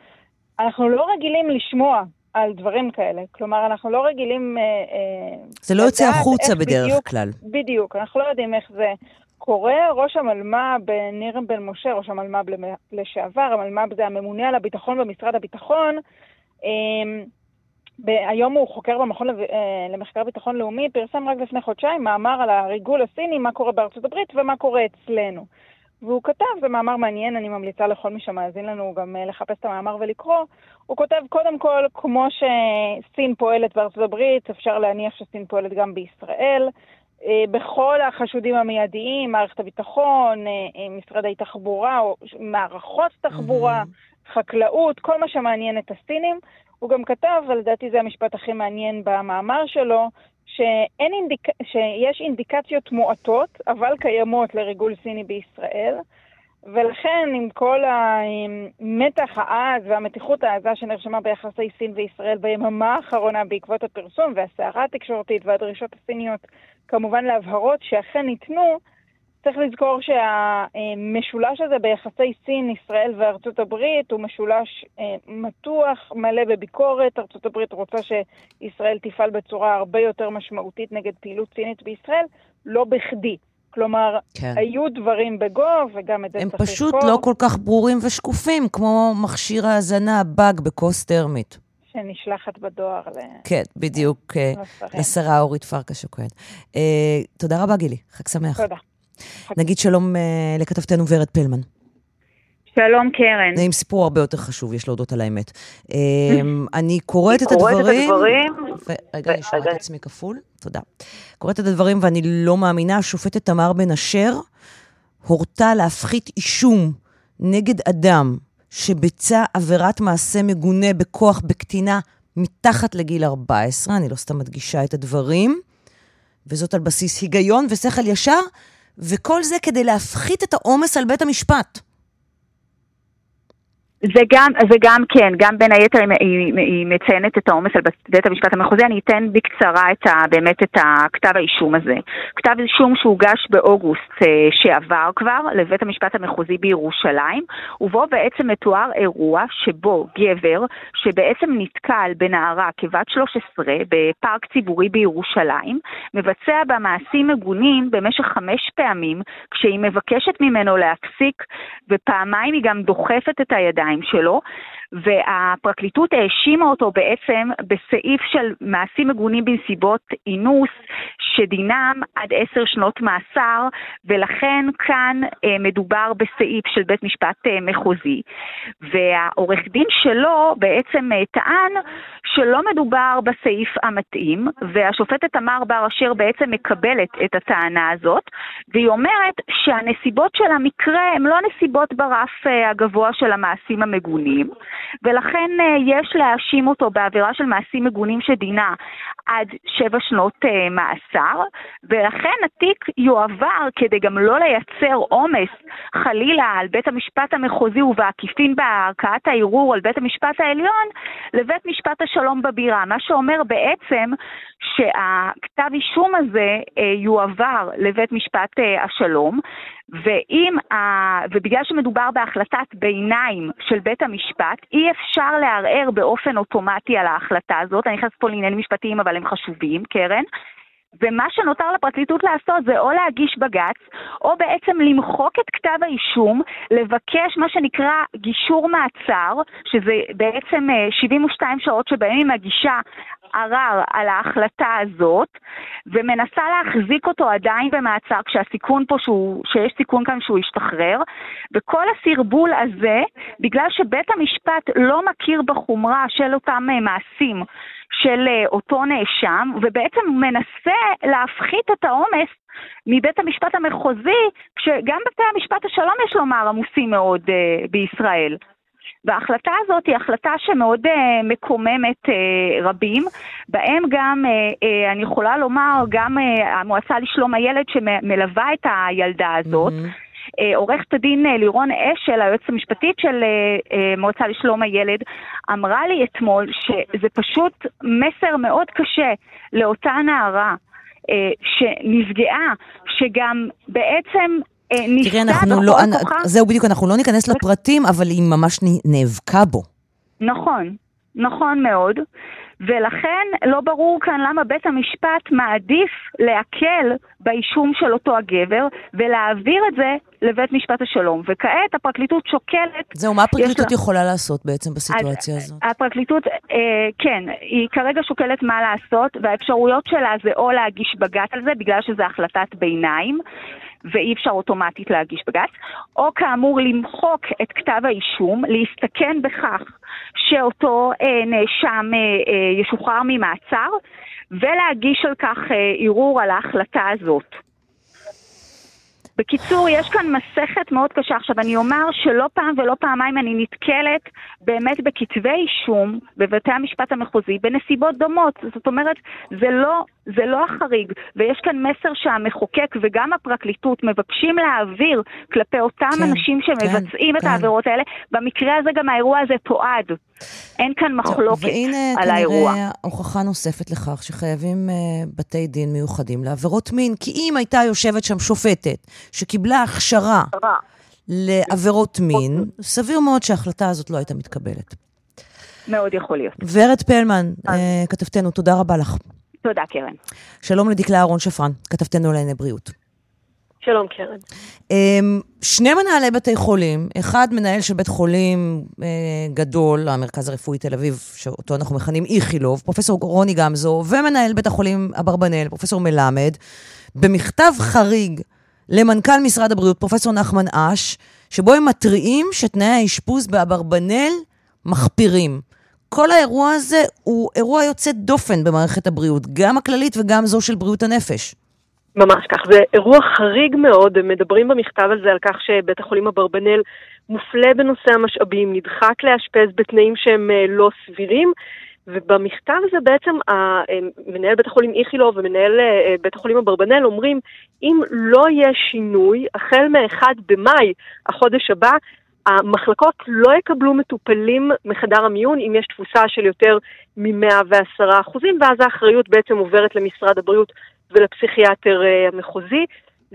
אנחנו לא רגילים לשמוע על דברים כאלה. כלומר, אנחנו לא רגילים... אה, זה לא יוצא החוצה בדרך בדיוק, כלל. בדיוק, אנחנו לא יודעים איך זה קורא ראש המלמ"ב ניר בן משה, ראש המלמ"ב לשעבר, המלמ"ב זה הממונה על הביטחון במשרד הביטחון. אמ, היום הוא חוקר במכון אה, למחקר ביטחון לאומי, פרסם רק לפני חודשיים מאמר על הריגול הסיני, מה קורה בארצות הברית ומה קורה אצלנו. והוא כתב, זה מאמר מעניין, אני ממליצה לכל מי שמאזין לנו גם אה, לחפש את המאמר ולקרוא, הוא כותב, קודם כל, כמו שסין פועלת בארצות הברית, אפשר להניח שסין פועלת גם בישראל. אה, בכל החשודים המיידיים, מערכת הביטחון, אה, אה, משרד התחבורה, מערכות תחבורה, mm-hmm. חקלאות, כל מה שמעניין את הסינים. הוא גם כתב, ולדעתי זה המשפט הכי מעניין במאמר שלו, שאין אינדיק... שיש אינדיקציות מועטות, אבל קיימות לריגול סיני בישראל. ולכן, עם כל המתח העז והמתיחות העזה שנרשמה ביחסי סין וישראל ביממה האחרונה בעקבות הפרסום והסערה התקשורתית והדרישות הסיניות כמובן להבהרות שאכן ניתנו, צריך לזכור שהמשולש הזה ביחסי סין, ישראל וארצות הברית הוא משולש אה, מתוח, מלא בביקורת. ארצות הברית רוצה שישראל תפעל בצורה הרבה יותר משמעותית נגד פעילות סינית בישראל, לא בכדי. כלומר, כן. היו דברים בגו, וגם את זה צריך לזכור. הם פשוט לא כל כך ברורים ושקופים, כמו מכשיר ההאזנה, הבאג בכוס טרמית. שנשלחת בדואר ל... כן, בדיוק, אה, לשרה אורית פרקש הכהן. אה, תודה רבה, גילי. חג שמח. תודה. נגיד שלום אה, לכתבתנו ורד פלמן. שלום, קרן. עם סיפור הרבה יותר חשוב, יש להודות על האמת. אני קוראת את הדברים... רגע, אני שומעת את עצמי כפול. תודה. קוראת את הדברים ואני לא מאמינה, השופטת תמר בן אשר הורתה להפחית אישום נגד אדם שביצע עבירת מעשה מגונה בכוח בקטינה מתחת לגיל 14, אני לא סתם מדגישה את הדברים, וזאת על בסיס היגיון ושכל ישר, וכל זה כדי להפחית את העומס על בית המשפט. זה גם, זה גם כן, גם בין היתר היא, היא, היא מציינת את העומס על בית המשפט המחוזי. אני אתן בקצרה את ה, באמת את הכתב האישום הזה. כתב אישום שהוגש באוגוסט אה, שעבר כבר לבית המשפט המחוזי בירושלים, ובו בעצם מתואר אירוע שבו גבר שבעצם נתקל בנערה כבת 13 בפארק ציבורי בירושלים, מבצע בה מעשים מגונים במשך חמש פעמים, כשהיא מבקשת ממנו להפסיק, ופעמיים היא גם דוחפת את הידיים. הידיים שלו, והפרקליטות האשימה אותו בעצם בסעיף של מעשים מגונים בנסיבות אינוס, שדינם עד עשר שנות מאסר, ולכן כאן אה, מדובר בסעיף של בית משפט אה, מחוזי. והעורך דין שלו בעצם אה, טען שלא מדובר בסעיף המתאים, והשופטת תמר בר אשר בעצם מקבלת את הטענה הזאת, והיא אומרת שהנסיבות של המקרה הן לא נסיבות ברף אה, הגבוה של המעשים המגונים, ולכן אה, יש להאשים אותו בעבירה של מעשים מגונים שדינה עד שבע שנות uh, מאסר, ולכן התיק יועבר כדי גם לא לייצר עומס חלילה על בית המשפט המחוזי ובעקיפין בערכאת הערעור על בית המשפט העליון, לבית משפט השלום בבירה, מה שאומר בעצם שהכתב אישום הזה uh, יועבר לבית משפט השלום, ואם. ובגלל שמדובר בהחלטת ביניים של בית המשפט, אי אפשר לערער באופן אוטומטי על ההחלטה הזאת. אני נכנסת פה לעניינים משפטיים, אבל הם חשובים, קרן. ומה שנותר לפרקליטות לעשות זה או להגיש בג"ץ, או בעצם למחוק את כתב האישום, לבקש מה שנקרא גישור מעצר, שזה בעצם 72 אה, שעות שבהם היא מגישה ערר על ההחלטה הזאת, ומנסה להחזיק אותו עדיין במעצר כשהסיכון פה שהוא, שיש סיכון כאן שהוא ישתחרר, וכל הסרבול הזה, בגלל שבית המשפט לא מכיר בחומרה של אותם אה, מעשים של אה, אותו נאשם, ובעצם מנסה להפחית את העומס מבית המשפט המחוזי, כשגם בתי המשפט השלום, יש לומר, עמוסים מאוד uh, בישראל. וההחלטה הזאת היא החלטה שמאוד uh, מקוממת uh, רבים, בהם גם, uh, uh, אני יכולה לומר, גם uh, המועצה לשלום הילד שמלווה את הילדה הזאת, mm-hmm. עורכת הדין לירון אשל, היועצת המשפטית של מועצה לשלום הילד, אמרה לי אתמול שזה פשוט מסר מאוד קשה לאותה נערה שנפגעה, שגם בעצם תראי, אנחנו לא, זהו בדיוק, אנחנו לא ניכנס לפרטים, אבל היא ממש נאבקה בו. נכון, נכון מאוד. ולכן לא ברור כאן למה בית המשפט מעדיף להקל באישום של אותו הגבר ולהעביר את זה לבית משפט השלום. וכעת הפרקליטות שוקלת... זהו, מה הפרקליטות לה... יכולה לעשות בעצם בסיטואציה הזאת? הפרקליטות, אה, כן, היא כרגע שוקלת מה לעשות, והאפשרויות שלה זה או להגיש בג"ץ על זה, בגלל שזו החלטת ביניים, ואי אפשר אוטומטית להגיש בג"ץ, או כאמור למחוק את כתב האישום, להסתכן בכך שאותו אה, נאשם אה, אה, ישוחרר ממעצר, ולהגיש על כך אה, ערעור על ההחלטה הזאת. בקיצור, יש כאן מסכת מאוד קשה. עכשיו, אני אומר שלא פעם ולא פעמיים אני נתקלת באמת בכתבי אישום בבתי המשפט המחוזי בנסיבות דומות. זאת אומרת, זה לא, זה לא החריג, ויש כאן מסר שהמחוקק וגם הפרקליטות מבקשים להעביר כלפי אותם כן, אנשים שמבצעים כן, את כן. העבירות האלה. במקרה הזה גם האירוע הזה תועד. אין כאן מחלוקת על האירוע. והנה כנראה הוכחה נוספת לכך שחייבים uh, בתי דין מיוחדים לעבירות מין. כי אם הייתה יושבת שם שופטת שקיבלה הכשרה לעבירות מין, סביר מאוד שההחלטה הזאת לא הייתה מתקבלת. מאוד יכול להיות. ורד פלמן, uh, כתבתנו, תודה רבה לך. תודה, קרן. שלום לדקלה אהרון שפרן, כתבתנו לענייני בריאות. שלום, קרן. אמ, שני מנהלי בתי חולים, אחד מנהל של בית חולים אה, גדול, המרכז הרפואי תל אביב, שאותו אנחנו מכנים איכילוב, פרופסור רוני גמזו, ומנהל בית החולים אברבנאל, פרופסור מלמד, במכתב חריג למנכ"ל משרד הבריאות, פרופסור נחמן אש, שבו הם מתריעים שתנאי האשפוז באברבנאל מחפירים. כל האירוע הזה הוא אירוע יוצא דופן במערכת הבריאות, גם הכללית וגם זו של בריאות הנפש. ממש כך, זה אירוע חריג מאוד, הם מדברים במכתב הזה על כך שבית החולים אברבנאל מופלה בנושא המשאבים, נדחק לאשפז בתנאים שהם אה, לא סבירים, ובמכתב הזה בעצם אה, מנהל בית החולים איכילוב ומנהל אה, בית החולים אברבנאל אומרים, אם לא יהיה שינוי, החל מ-1 במאי, החודש הבא, המחלקות לא יקבלו מטופלים מחדר המיון אם יש תפוסה של יותר מ-110 אחוזים, ואז האחריות בעצם עוברת למשרד הבריאות ולפסיכיאטר אה, המחוזי.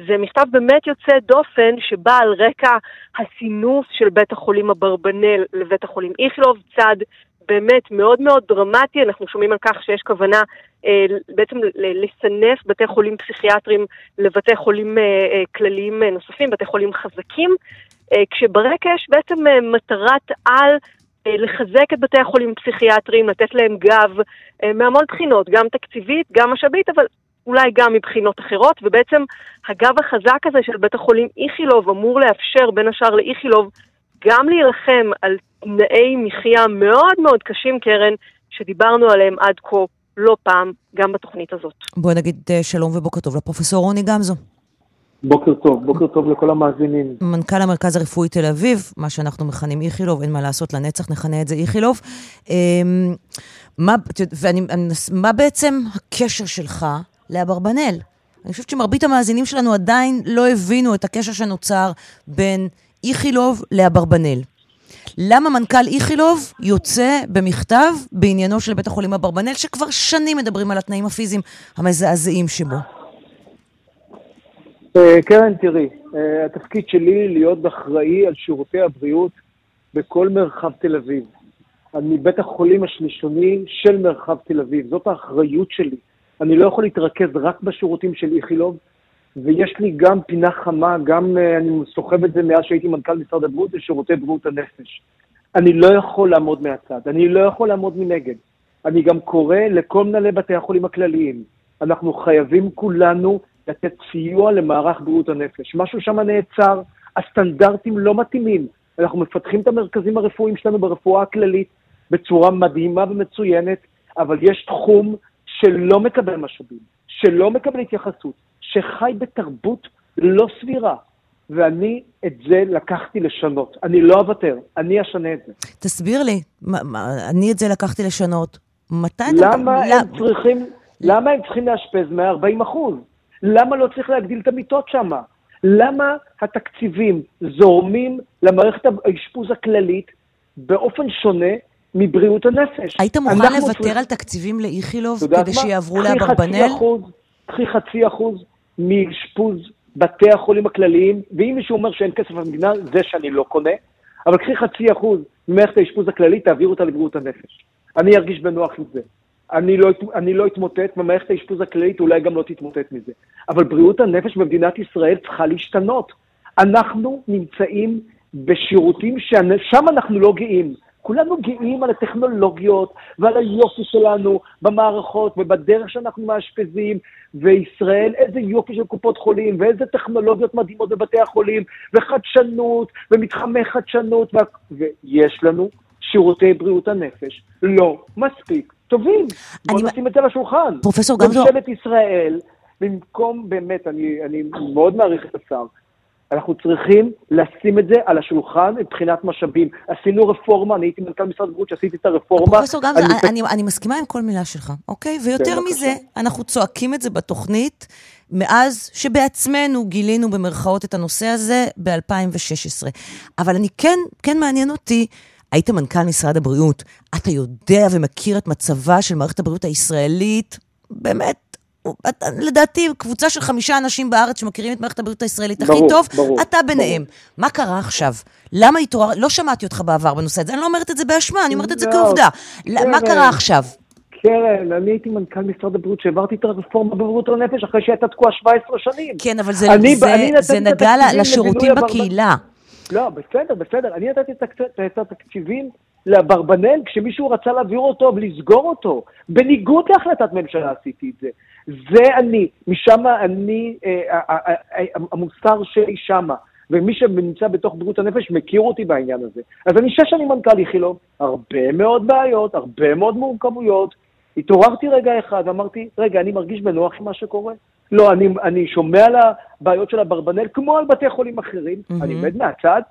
זה מכתב באמת יוצא דופן שבא על רקע הסינוף של בית החולים אברבנל לבית החולים איכילוב, צעד באמת מאוד מאוד דרמטי, אנחנו שומעים על כך שיש כוונה אה, בעצם לסנף בתי חולים פסיכיאטריים לבתי חולים אה, אה, כלליים אה, נוספים, בתי חולים חזקים, כשברקע יש בעצם אה, מטרת על אה, לחזק את בתי החולים הפסיכיאטריים, לתת להם גב אה, מהמון בחינות, גם תקציבית, גם משאבית, אבל אולי גם מבחינות אחרות, ובעצם הגב החזק הזה של בית החולים איכילוב אמור לאפשר בין השאר לאיכילוב גם להילחם על תנאי מחיה מאוד מאוד קשים, קרן, שדיברנו עליהם עד כה לא פעם, גם בתוכנית הזאת. בואי נגיד אה, שלום ובוקר טוב לפרופסור רוני גמזו. בוקר טוב, בוקר טוב לכל המאזינים. מנכ"ל המרכז הרפואי תל אביב, מה שאנחנו מכנים איכילוב, אין מה לעשות, לנצח נכנה את זה איכילוב. אמ, מה, מה בעצם הקשר שלך לאברבנאל? אני חושבת שמרבית המאזינים שלנו עדיין לא הבינו את הקשר שנוצר בין איכילוב לאברבנאל. למה מנכ"ל איכילוב יוצא במכתב בעניינו של בית החולים אברבנאל, שכבר שנים מדברים על התנאים הפיזיים המזעזעים שבו? אה, קרן, תראי, אה, התפקיד שלי להיות אחראי על שירותי הבריאות בכל מרחב תל אביב. אני בית החולים השלישוני של מרחב תל אביב, זאת האחריות שלי. אני לא יכול להתרכז רק בשירותים של איכילוב, ויש לי גם פינה חמה, גם uh, אני סוחב את זה מאז שהייתי מנכ"ל משרד הבריאות, לשירותי בריאות הנפש. אני לא יכול לעמוד מהצד, אני לא יכול לעמוד מנגד. אני גם קורא לכל מנהלי בתי החולים הכלליים. אנחנו חייבים כולנו לתת סיוע למערך בריאות הנפש. משהו שם נעצר, הסטנדרטים לא מתאימים. אנחנו מפתחים את המרכזים הרפואיים שלנו ברפואה הכללית בצורה מדהימה ומצוינת, אבל יש תחום שלא מקבל משאבים, שלא מקבל התייחסות, שחי בתרבות לא סבירה. ואני את זה לקחתי לשנות. אני לא אוותר, אני אשנה את זה. תסביר לי, מה, מה, אני את זה לקחתי לשנות. מתי אתה... למה הם לא... צריכים, למה הם צריכים לאשפז 140 אחוז? למה לא צריך להגדיל את המיטות שם? למה התקציבים זורמים למערכת האשפוז הכללית באופן שונה מבריאות הנפש? היית מוכן לוותר צריכים... על תקציבים לאיכילוב כדי שיעברו לאברבנאל? קחי חצי אחוז מאשפוז בתי החולים הכלליים, ואם מישהו אומר שאין כסף במדינה, זה שאני לא קונה, אבל קחי חצי אחוז ממערכת האשפוז הכללית, תעבירו אותה לבריאות הנפש. אני ארגיש בנוח עם זה. אני לא, אני לא אתמוטט, ומערכת האשפוז הכללית אולי גם לא תתמוטט מזה. אבל בריאות הנפש במדינת ישראל צריכה להשתנות. אנחנו נמצאים בשירותים ששם אנחנו לא גאים. כולנו גאים על הטכנולוגיות ועל היופי שלנו במערכות ובדרך שאנחנו מאשפזים, וישראל, איזה יופי של קופות חולים, ואיזה טכנולוגיות מדהימות בבתי החולים, וחדשנות, ומתחמי חדשנות, וה... ויש לנו שירותי בריאות הנפש לא מספיק טובים. בואו נשים את זה על השולחן. פרופסור גמזו... ממשלת ישראל, במקום, באמת, אני, אני מאוד מעריך את השר, אנחנו צריכים לשים את זה על השולחן מבחינת משאבים. עשינו רפורמה, אני הייתי מנכ"ל משרד הבריאות שעשיתי את הרפורמה. פרופסור גמזו, אני, אני, אני מסכימה עם כל מילה שלך, אוקיי? ויותר כן, מזה, אנחנו צועקים את זה בתוכנית מאז שבעצמנו גילינו במרכאות את הנושא הזה ב-2016. אבל אני כן, כן מעניין אותי, היית מנכ"ל משרד הבריאות, אתה יודע ומכיר את מצבה של מערכת הבריאות הישראלית, באמת, לדעתי, קבוצה של חמישה אנשים בארץ שמכירים את מערכת הבריאות הישראלית הכי טוב, ברור, אתה ביניהם. ברור. מה קרה עכשיו? למה התעורר... לא שמעתי אותך בעבר בנושא הזה, אני לא אומרת את זה באשמה, אני אומרת את זה לא, כעובדה. קרן, מה קרה עכשיו? קרן, אני הייתי מנכ"ל משרד הבריאות שהעברתי את הרפורמה בבריאות הנפש אחרי שהייתה תקועה 17 שנים. כן, אבל זה, אני, זה, אני זה נגע לשירותים בקהילה. לא, בסדר, בסדר. אני נתתי את התקציבים לאברבנל כשמישהו רצה להעביר אותו ולסגור אותו. בניגוד להחלטת ממשלה עשיתי את זה. זה אני, משם אני, אה, אה, אה, המוסר שלי שמה. ומי שנמצא בתוך בריאות הנפש מכיר אותי בעניין הזה. אז אני שש שנים מנכ"ל איכילוב, הרבה מאוד בעיות, הרבה מאוד מורכבויות. התעוררתי רגע אחד ואמרתי, רגע, אני מרגיש בנוח עם מה שקורה? לא, אני, אני שומע על הבעיות של אברבנל כמו על בתי חולים אחרים, mm-hmm. אני עומד מהצד,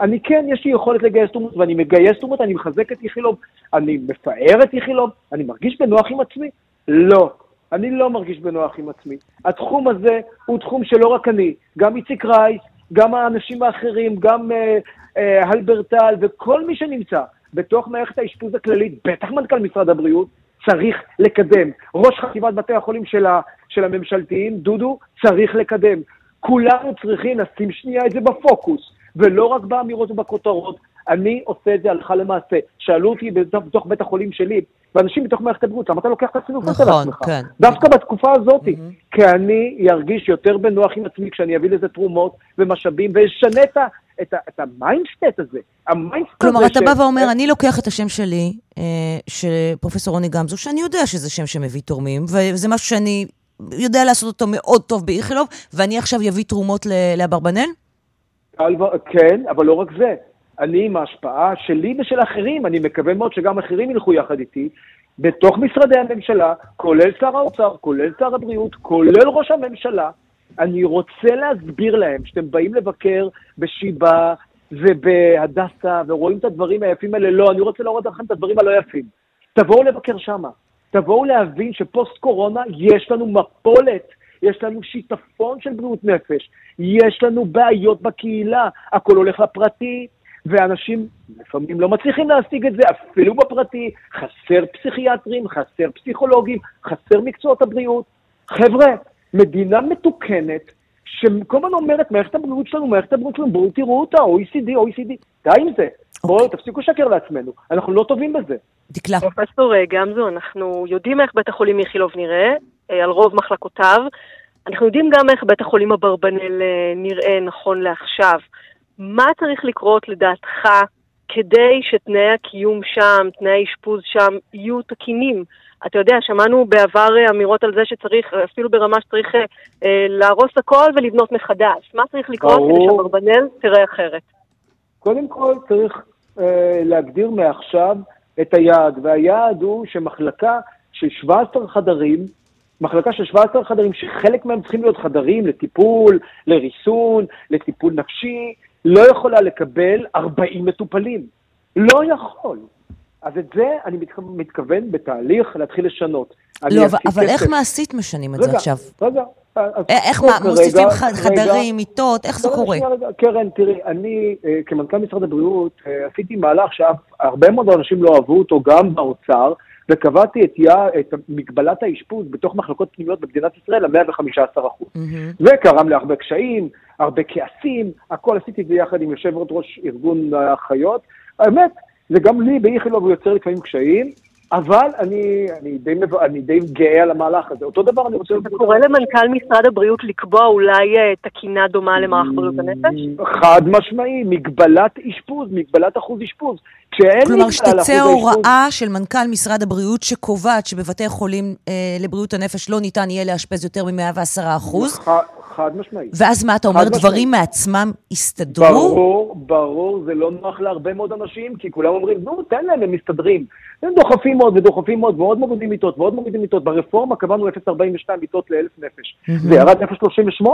אני כן, יש לי יכולת לגייס תרומות, ואני מגייס תרומות, אני מחזק את איכילוב, אני מפאר את איכילוב, אני מרגיש בנוח עם עצמי? לא. אני לא מרגיש בנוח עם עצמי. התחום הזה הוא תחום שלא רק אני, גם איציק רייס, גם האנשים האחרים, גם אה, אה, הלברטל וכל מי שנמצא בתוך מערכת האשפוז הכללית, בטח מנכ"ל משרד הבריאות, צריך לקדם. ראש חטיבת בתי החולים של, ה, של הממשלתיים, דודו, צריך לקדם. כולנו צריכים לשים שנייה את זה בפוקוס, ולא רק באמירות ובכותרות. אני עושה את זה הלכה למעשה. שאלו אותי בתוך בית החולים שלי, ואנשים בתוך מערכת הבריאות, למה אתה לוקח את הסינוף הזה נכון, לעצמך? כן. דווקא בתקופה הזאת, כי אני ארגיש יותר בנוח עם עצמי כשאני אביא לזה תרומות ומשאבים, ואשנה את ה... את, ה, את ה mindset הזה, ה mindset כלומר, הזה אתה ש- בא ואומר, אני לוקח את השם שלי, אה, של פרופסור רוני גמזו, שאני יודע שזה שם שמביא תורמים, וזה משהו שאני יודע לעשות אותו מאוד טוב באיכילוב, ואני עכשיו אביא תרומות ל- לאברבנאל? קל ו- כן, אבל לא רק זה. אני עם ההשפעה שלי ושל אחרים, אני מקווה מאוד שגם אחרים ילכו יחד איתי, בתוך משרדי הממשלה, כולל שר האוצר, כולל שר הבריאות, כולל ראש הממשלה, אני רוצה להסביר להם שאתם באים לבקר בשיבא ובהדסה ורואים את הדברים היפים האלה, לא, אני רוצה להראות לכם את הדברים הלא יפים. תבואו לבקר שמה. תבואו להבין שפוסט קורונה יש לנו מפולת, יש לנו שיטפון של בריאות נפש, יש לנו בעיות בקהילה, הכל הולך לפרטי, ואנשים לפעמים לא מצליחים להשיג את זה, אפילו בפרטי, חסר פסיכיאטרים, חסר פסיכולוגים, חסר מקצועות הבריאות. חבר'ה, מדינה מתוקנת, שכל הזמן אומרת, מערכת הבריאות שלנו, מערכת הבריאות שלנו, בואו תראו אותה, OECD, OECD, די עם זה. בואו, תפסיקו לשקר לעצמנו, אנחנו לא טובים בזה. דקלה. פרופסור אה, גמזו, אנחנו יודעים איך בית החולים איכילוב נראה, אה, על רוב מחלקותיו. אנחנו יודעים גם איך בית החולים אברבנאל אה, נראה נכון לעכשיו. מה צריך לקרות לדעתך כדי שתנאי הקיום שם, תנאי האשפוז שם, יהיו תקינים? אתה יודע, שמענו בעבר אמירות על זה שצריך, אפילו ברמה שצריך אה, להרוס הכל ולבנות מחדש. מה צריך לקרות כדי ברור. שאברבנאל תראה אחרת? קודם כל צריך אה, להגדיר מעכשיו את היעד, והיעד הוא שמחלקה של 17 חדרים, מחלקה של 17 חדרים, שחלק מהם צריכים להיות חדרים לטיפול, לריסון, לטיפול נפשי, לא יכולה לקבל 40 מטופלים. לא יכול. אז את זה אני מתכו- מתכוון בתהליך להתחיל לשנות. לא, אבל- אבל איך. מעשית משנים את זה רגע, עכשיו? רגע. אז א- איך מה, כרגע- מוסיפים חדרים, מיטות, איך זה לא, קורה? שנייה, רגע. קרן, תראי, אני אה, כמנכ"ל משרד הבריאות אה, עשיתי מהלך שהרבה מאוד אנשים לא אהבו אותו גם באוצר, וקבעתי את, יה, את מגבלת האשפוז בתוך מחלקות פנימיות במדינת ישראל ל-115%. מהמם. זה גרם להרבה קשיים, הרבה כעסים, הכל עשיתי את זה יחד עם יושב ראש ארגון האחיות. האמת, זה גם לי באיכילוב יוצר לפעמים קשיים, אבל אני, אני, די, אני די גאה על המהלך הזה. אותו דבר אני רוצה... אתה קורא למנכ"ל משרד הבריאות לקבוע אולי אה, תקינה דומה למערך בריאות הנפש? חד משמעי, מגבלת אשפוז, מגבלת אחוז אשפוז. כשאין כלומר, שתצא הוראה של מנכ"ל משרד הבריאות שקובעת שבבתי חולים אה, לבריאות הנפש לא ניתן יהיה לאשפז יותר מ-110 אחוז, ח- חד משמעי. ואז מה, אתה אומר, משמעית. דברים מעצמם יסתדרו? ברור, ברור, זה לא נוח להרבה מאוד אנשים, כי כולם אומרים, נו, תן להם, הם מסתדרים. הם דוחפים עוד ודוחפים עוד, ועוד מורידים מיטות, ועוד מורידים מיטות. ברפורמה קבענו 0.42 מיטות לאלף נפש. זה ירד ל-0.38.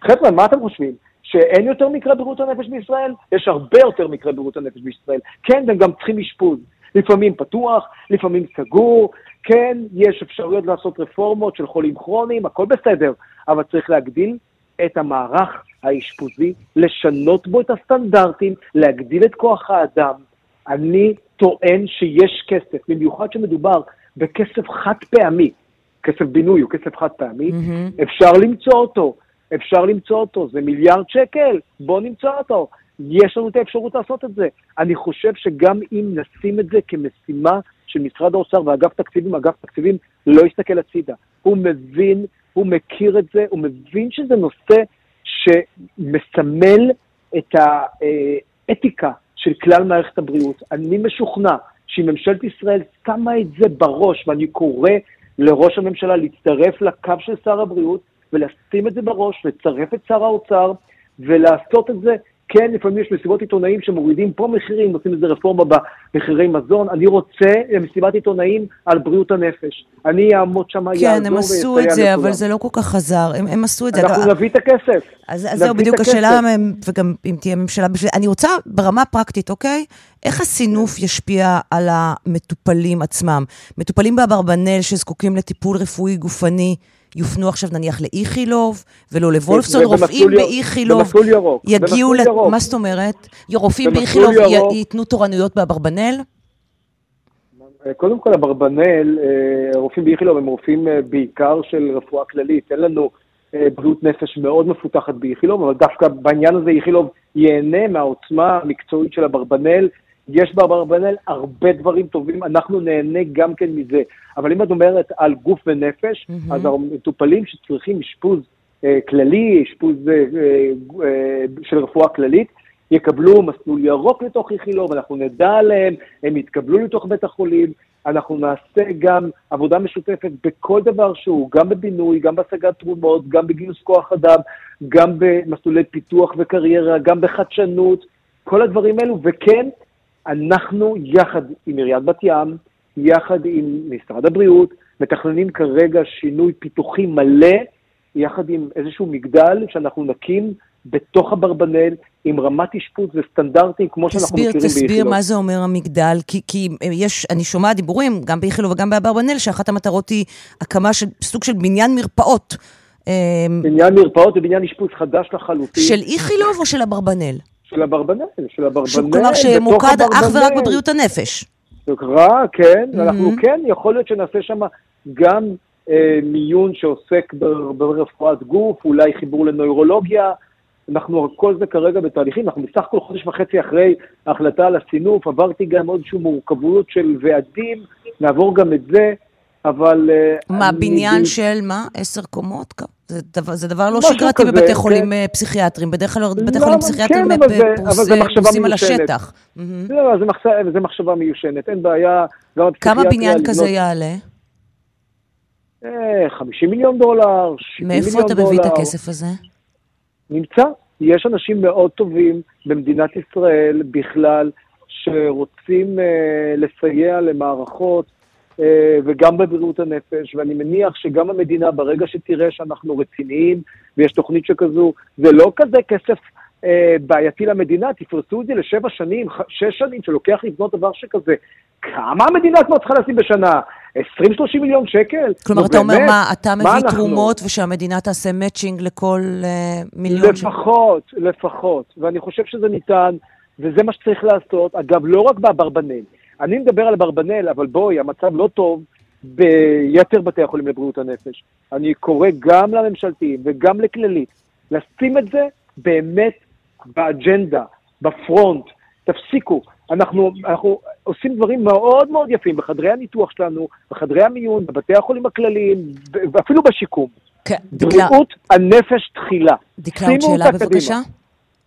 חבר'ה, מה אתם חושבים? שאין יותר מקרי בריאות הנפש בישראל? יש הרבה יותר מקרי בריאות הנפש בישראל. כן, והם גם צריכים אשפוז. לפעמים פתוח, לפעמים סגור. כן, יש אפשרויות לעשות רפורמות של חולים כרוניים, הכל בסדר, אבל צריך להגדיל את המערך האשפוזי, לשנות בו את הסטנדרטים, להגדיל את כוח האדם. אני טוען שיש כסף, במיוחד שמדובר בכסף חד פעמי. כסף בינוי הוא כסף חד פעמי, מהמם. אפשר למצוא אותו, אפשר למצוא אותו, זה מיליארד שקל, בוא נמצא אותו. יש לנו את האפשרות לעשות את זה. אני חושב שגם אם נשים את זה כמשימה של משרד האוצר ואגף תקציבים, אגף תקציבים לא יסתכל הצידה. הוא מבין, הוא מכיר את זה, הוא מבין שזה נושא שמסמל את האתיקה של כלל מערכת הבריאות. אני משוכנע שאם ממשלת ישראל שמה את זה בראש, ואני קורא לראש הממשלה להצטרף לקו של שר הבריאות ולשים את זה בראש, לצרף את שר האוצר ולעשות את זה. כן, לפעמים יש מסיבות עיתונאים שמורידים פה מחירים, עושים איזה רפורמה במחירי מזון. אני רוצה מסיבת עיתונאים על בריאות הנפש. אני אעמוד שם, כן, הם עשו את זה, אבל לכולם. זה לא כל כך חזר. הם, הם עשו את זה. אנחנו נביא את הכסף. אז, אז זהו בדיוק הכסף. השאלה, וגם אם תהיה ממשלה בשביל... אני רוצה ברמה פרקטית, אוקיי? איך הסינוף ישפיע על המטופלים עצמם? מטופלים באברבנל שזקוקים לטיפול רפואי גופני יופנו עכשיו נניח לאיכילוב, ולא לוולפסון, רופאים באיכילוב במסלול ירוק, יגיעו, במסלול ל- ירוק. מה זאת אומרת? רופאים באיכילוב. ייתנו תורנויות באברבנל? קודם כל, אברבנל, אה, רופאים באיכילוב הם רופאים אה, בעיקר של רפואה כללית. אין לנו אה, בריאות נפש מאוד מפותחת באיכילוב, אבל דווקא בעניין הזה איכילוב ייהנה מהעוצמה המקצועית של אברבנל. יש באברבנל הרבה דברים טובים, אנחנו נהנה גם כן מזה. אבל אם את אומרת על גוף ונפש, מהמם. אז המטופלים שצריכים אשפוז אה, כללי, אשפוז אה, אה, אה, של רפואה כללית, יקבלו מסלול ירוק לתוך איכילוב, אנחנו נדע עליהם, הם יתקבלו לתוך בית החולים, אנחנו נעשה גם עבודה משותפת בכל דבר שהוא, גם בבינוי, גם בהשגת תרומות, גם בגיוס כוח אדם, גם במסלולי פיתוח וקריירה, גם בחדשנות, כל הדברים האלו, וכן, אנחנו יחד עם עיריית בת ים, יחד עם משרד הבריאות, מתכננים כרגע שינוי פיתוחי מלא, יחד עם איזשהו מגדל שאנחנו נקים בתוך אברבנל, עם רמת אשפוז וסטנדרטים כמו שאנחנו תסביר, מכירים תסביר באיכילוב. מה זה אומר המגדל, כי, כי יש, אני שומעת דיבורים, גם באיכילוב וגם באברבנל, שאחת המטרות היא הקמה של סוג של בניין מרפאות. אה, בניין מרפאות ובניין אשפוז חדש לחלוטין. של איכילוב או של אברבנל? של אברבנל, של אברבנל. שהוא כלומר שמוקד אך ורק. בבריאות הנפש. רע, כן, Mhm. ואנחנו כן, יכול להיות שנעשה שם גם אה, מיון שעוסק ברפואת גוף, אולי חיבור לנוירולוגיה. אנחנו, כל זה כרגע בתהליכים, אנחנו בסך הכל חודש וחצי אחרי ההחלטה על הסינוף, עברתי גם עוד איזושהי מורכבות של ועדים, נעבור גם את זה, אבל... אה, מה, אני- בניין של מה? עשר קומות? כ- זה דבר, זה דבר לא שגרתי כזה, בבתי כן. חולים אה, פסיכיאטריים. בדרך כלל בתי לא, חולים אבל פסיכיאטריים כן, אה, פרוסים על מיושנת. השטח. לא, זה מחשבה, מיושנת, אין בעיה. כמה בניין כזה יעלה? אה, 50 מיליון דולר, 70 מיליון דולר. מאיפה אתה מביא את הכסף הזה? נמצא. יש אנשים מאוד טובים במדינת ישראל בכלל, שרוצים אה, לסייע למערכות, אה, וגם בבריאות הנפש, ואני מניח שגם המדינה, ברגע שתראה שאנחנו רציניים, ויש תוכנית שכזו, זה לא כזה כסף אה, בעייתי למדינה, תפרסו את זה לשבע שנים, שש שנים, שלוקח לבנות דבר שכזה. כמה המדינה כבר צריכה לשים בשנה? 20-30 מיליון שקל? כלומר, אתה אומר? מה, אתה מביא אנחנו? תרומות ושהמדינה תעשה מאצ'ינג לכל אה, מיליון? ש- לפחות, לפחות. ואני חושב שזה ניתן, וזה מה שצריך לעשות. אגב, לא רק באברבנל. אני מדבר על אברבנל, אבל בואי, המצב לא טוב ביתר בתי החולים לבריאות הנפש. אני קורא גם לממשלתיים וגם לכללית לשים את זה באמת באג'נדה, בפרונט. תפסיקו. אנחנו, אנחנו עושים דברים מאוד מאוד יפים בחדרי הניתוח שלנו, בחדרי המיון, בבתי החולים הכלליים, ואפילו בשיקום. כן, דקלה, בריאות הנפש תחילה. דקלה, עוד שאלה קדימה.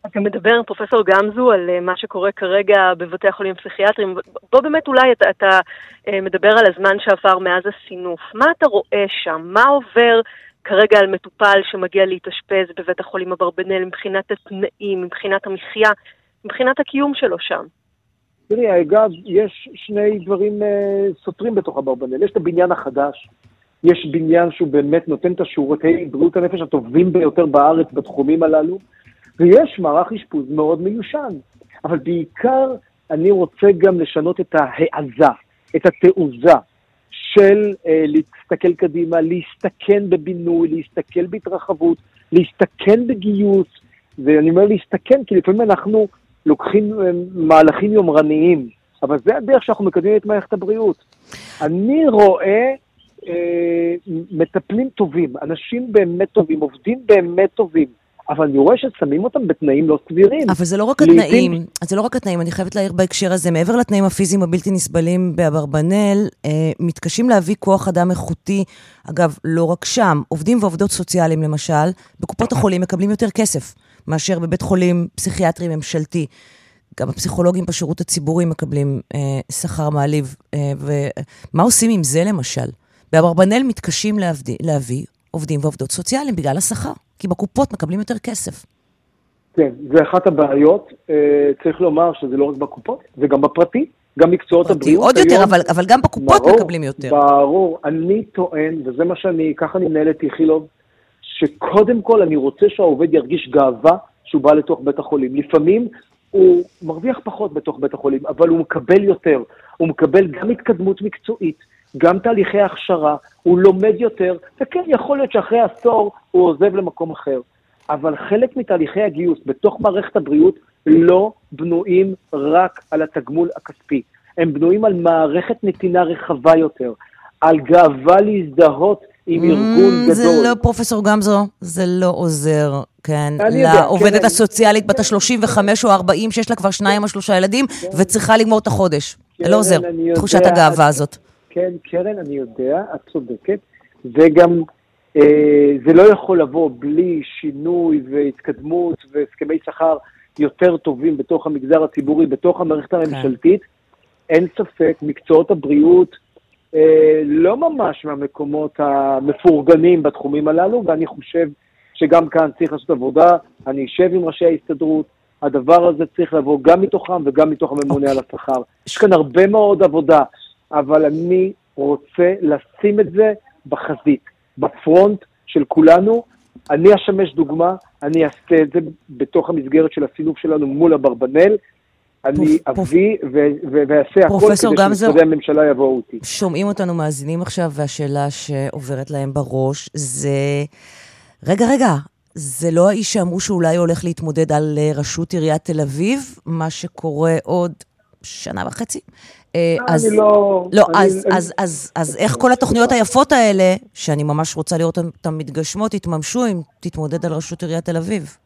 אתה מדבר, פרופסור גמזו, על אה, מה שקורה כרגע בבתי החולים הפסיכיאטריים. בוא באמת אולי אתה, אתה אה, מדבר על הזמן שעבר מאז הסינוף. מה אתה רואה שם? מה עובר כרגע על מטופל שמגיע להתאשפז בבית החולים אברבנאל מבחינת התנאים, מבחינת המחיה, מבחינת הקיום שלו שם? תראי, אגב, יש שני דברים אה, סותרים בתוך אברבנאל. יש את הבניין החדש, יש בניין שהוא באמת נותן את השירותי בריאות הנפש הטובים ביותר בארץ בתחומים הללו, ויש מערך אשפוז מאוד מיושן. אבל בעיקר אני רוצה גם לשנות את ההעזה, את התעוזה של אה, להסתכל קדימה, להסתכן בבינוי, להסתכל בהתרחבות, להסתכן בגיוס, ואני אומר להסתכן כי לפעמים אנחנו לוקחים אה, מהלכים יומרניים, אבל זה הדרך שאנחנו מקדמים את מערכת הבריאות. אני רואה אה, מטפלים טובים, אנשים באמת טובים, עובדים באמת טובים, אבל אני רואה ששמים אותם בתנאים לא סבירים. אבל זה לא רק לעתים- התנאים, זה לא רק התנאים, אני חייבת להעיר בהקשר הזה, מעבר לתנאים הפיזיים הבלתי נסבלים באברבנל, אה, מתקשים להביא כוח אדם איכותי, אגב, לא רק שם, עובדים ועובדות סוציאליים למשל, בקופות החולים מקבלים יותר כסף מאשר בבית חולים פסיכיאטרי ממשלתי. גם הפסיכולוגים בשירות הציבורי מקבלים אה, שכר מעליב. אה, ומה עושים עם זה למשל? באברבנל מתקשים להביא, להביא עובדים ועובדות סוציאליים בגלל השכר, כי בקופות מקבלים יותר כסף. כן, זה אחת הבעיות. אה, צריך לומר שזה לא רק בקופות, זה גם בפרטי, גם מקצועות פרטי הבריאות. עוד יותר, היום- אבל, אבל גם בקופות ברור, מקבלים יותר. ברור. אני טוען, וזה מה שאני, ככה אני מנהל את איכילוב, שקודם כל אני רוצה שהעובד ירגיש גאווה שהוא בא לתוך בית החולים. לפעמים הוא מרוויח פחות בתוך בית החולים, אבל הוא מקבל יותר. הוא מקבל גם התקדמות מקצועית, גם תהליכי הכשרה, הוא לומד יותר, וכן, יכול להיות שאחרי עשור הוא עוזב למקום אחר. אבל חלק מתהליכי הגיוס בתוך מערכת הבריאות לא בנויים רק על התגמול הכספי. הם בנויים על מערכת נתינה רחבה יותר, על גאווה להזדהות עם Mm, ארגון גדול. זה לא, פרופסור גמזו, זה לא עוזר, כן, לעובדת כן, הסוציאלית בת ה-35 או 40, שיש לה כבר שניים או שלושה ילדים, וצריכה לגמור את החודש. זה לא עוזר, כן. אני יודע, תחושת הגאווה את- הזאת. כן, קרן, אני יודע, את צודקת. וגם אה, זה לא יכול לבוא בלי שינוי והתקדמות והסכמי שכר יותר טובים בתוך המגזר הציבורי, בתוך המערכת כן. הממשלתית. אין ספק, מקצועות הבריאות אה, לא ממש מהמקומות המפורגנים בתחומים הללו, ואני חושב שגם כאן צריך לעשות עבודה. אני אשב עם ראשי ההסתדרות, הדבר הזה צריך לבוא גם מתוכם וגם מתוך הממונה על השכר. יש כאן הרבה מאוד עבודה, אבל אני רוצה לשים את זה בחזית, בפרונט של כולנו. אני אשמש דוגמה, אני אעשה את זה בתוך המסגרת של הסילוב שלנו מול אברבנל. אני אביא ואעשה הכל כדי. שמשרדי הממשלה יבואו איתי. שומעים אותנו מאזינים עכשיו, והשאלה שעוברת להם בראש זה, רגע, רגע, זה לא האיש שאמרו שאולי הולך להתמודד על אה, ראשות עיריית תל אביב, מה שקורה עוד שנה וחצי? אה, אז, לא- לא, אני- אז, אני- אז, אז, אז איך כל התוכניות היפות האלה, שאני ממש רוצה לראות אותן מתגשמות, יתממשו אם תתמודד על ראשות עיריית תל אביב?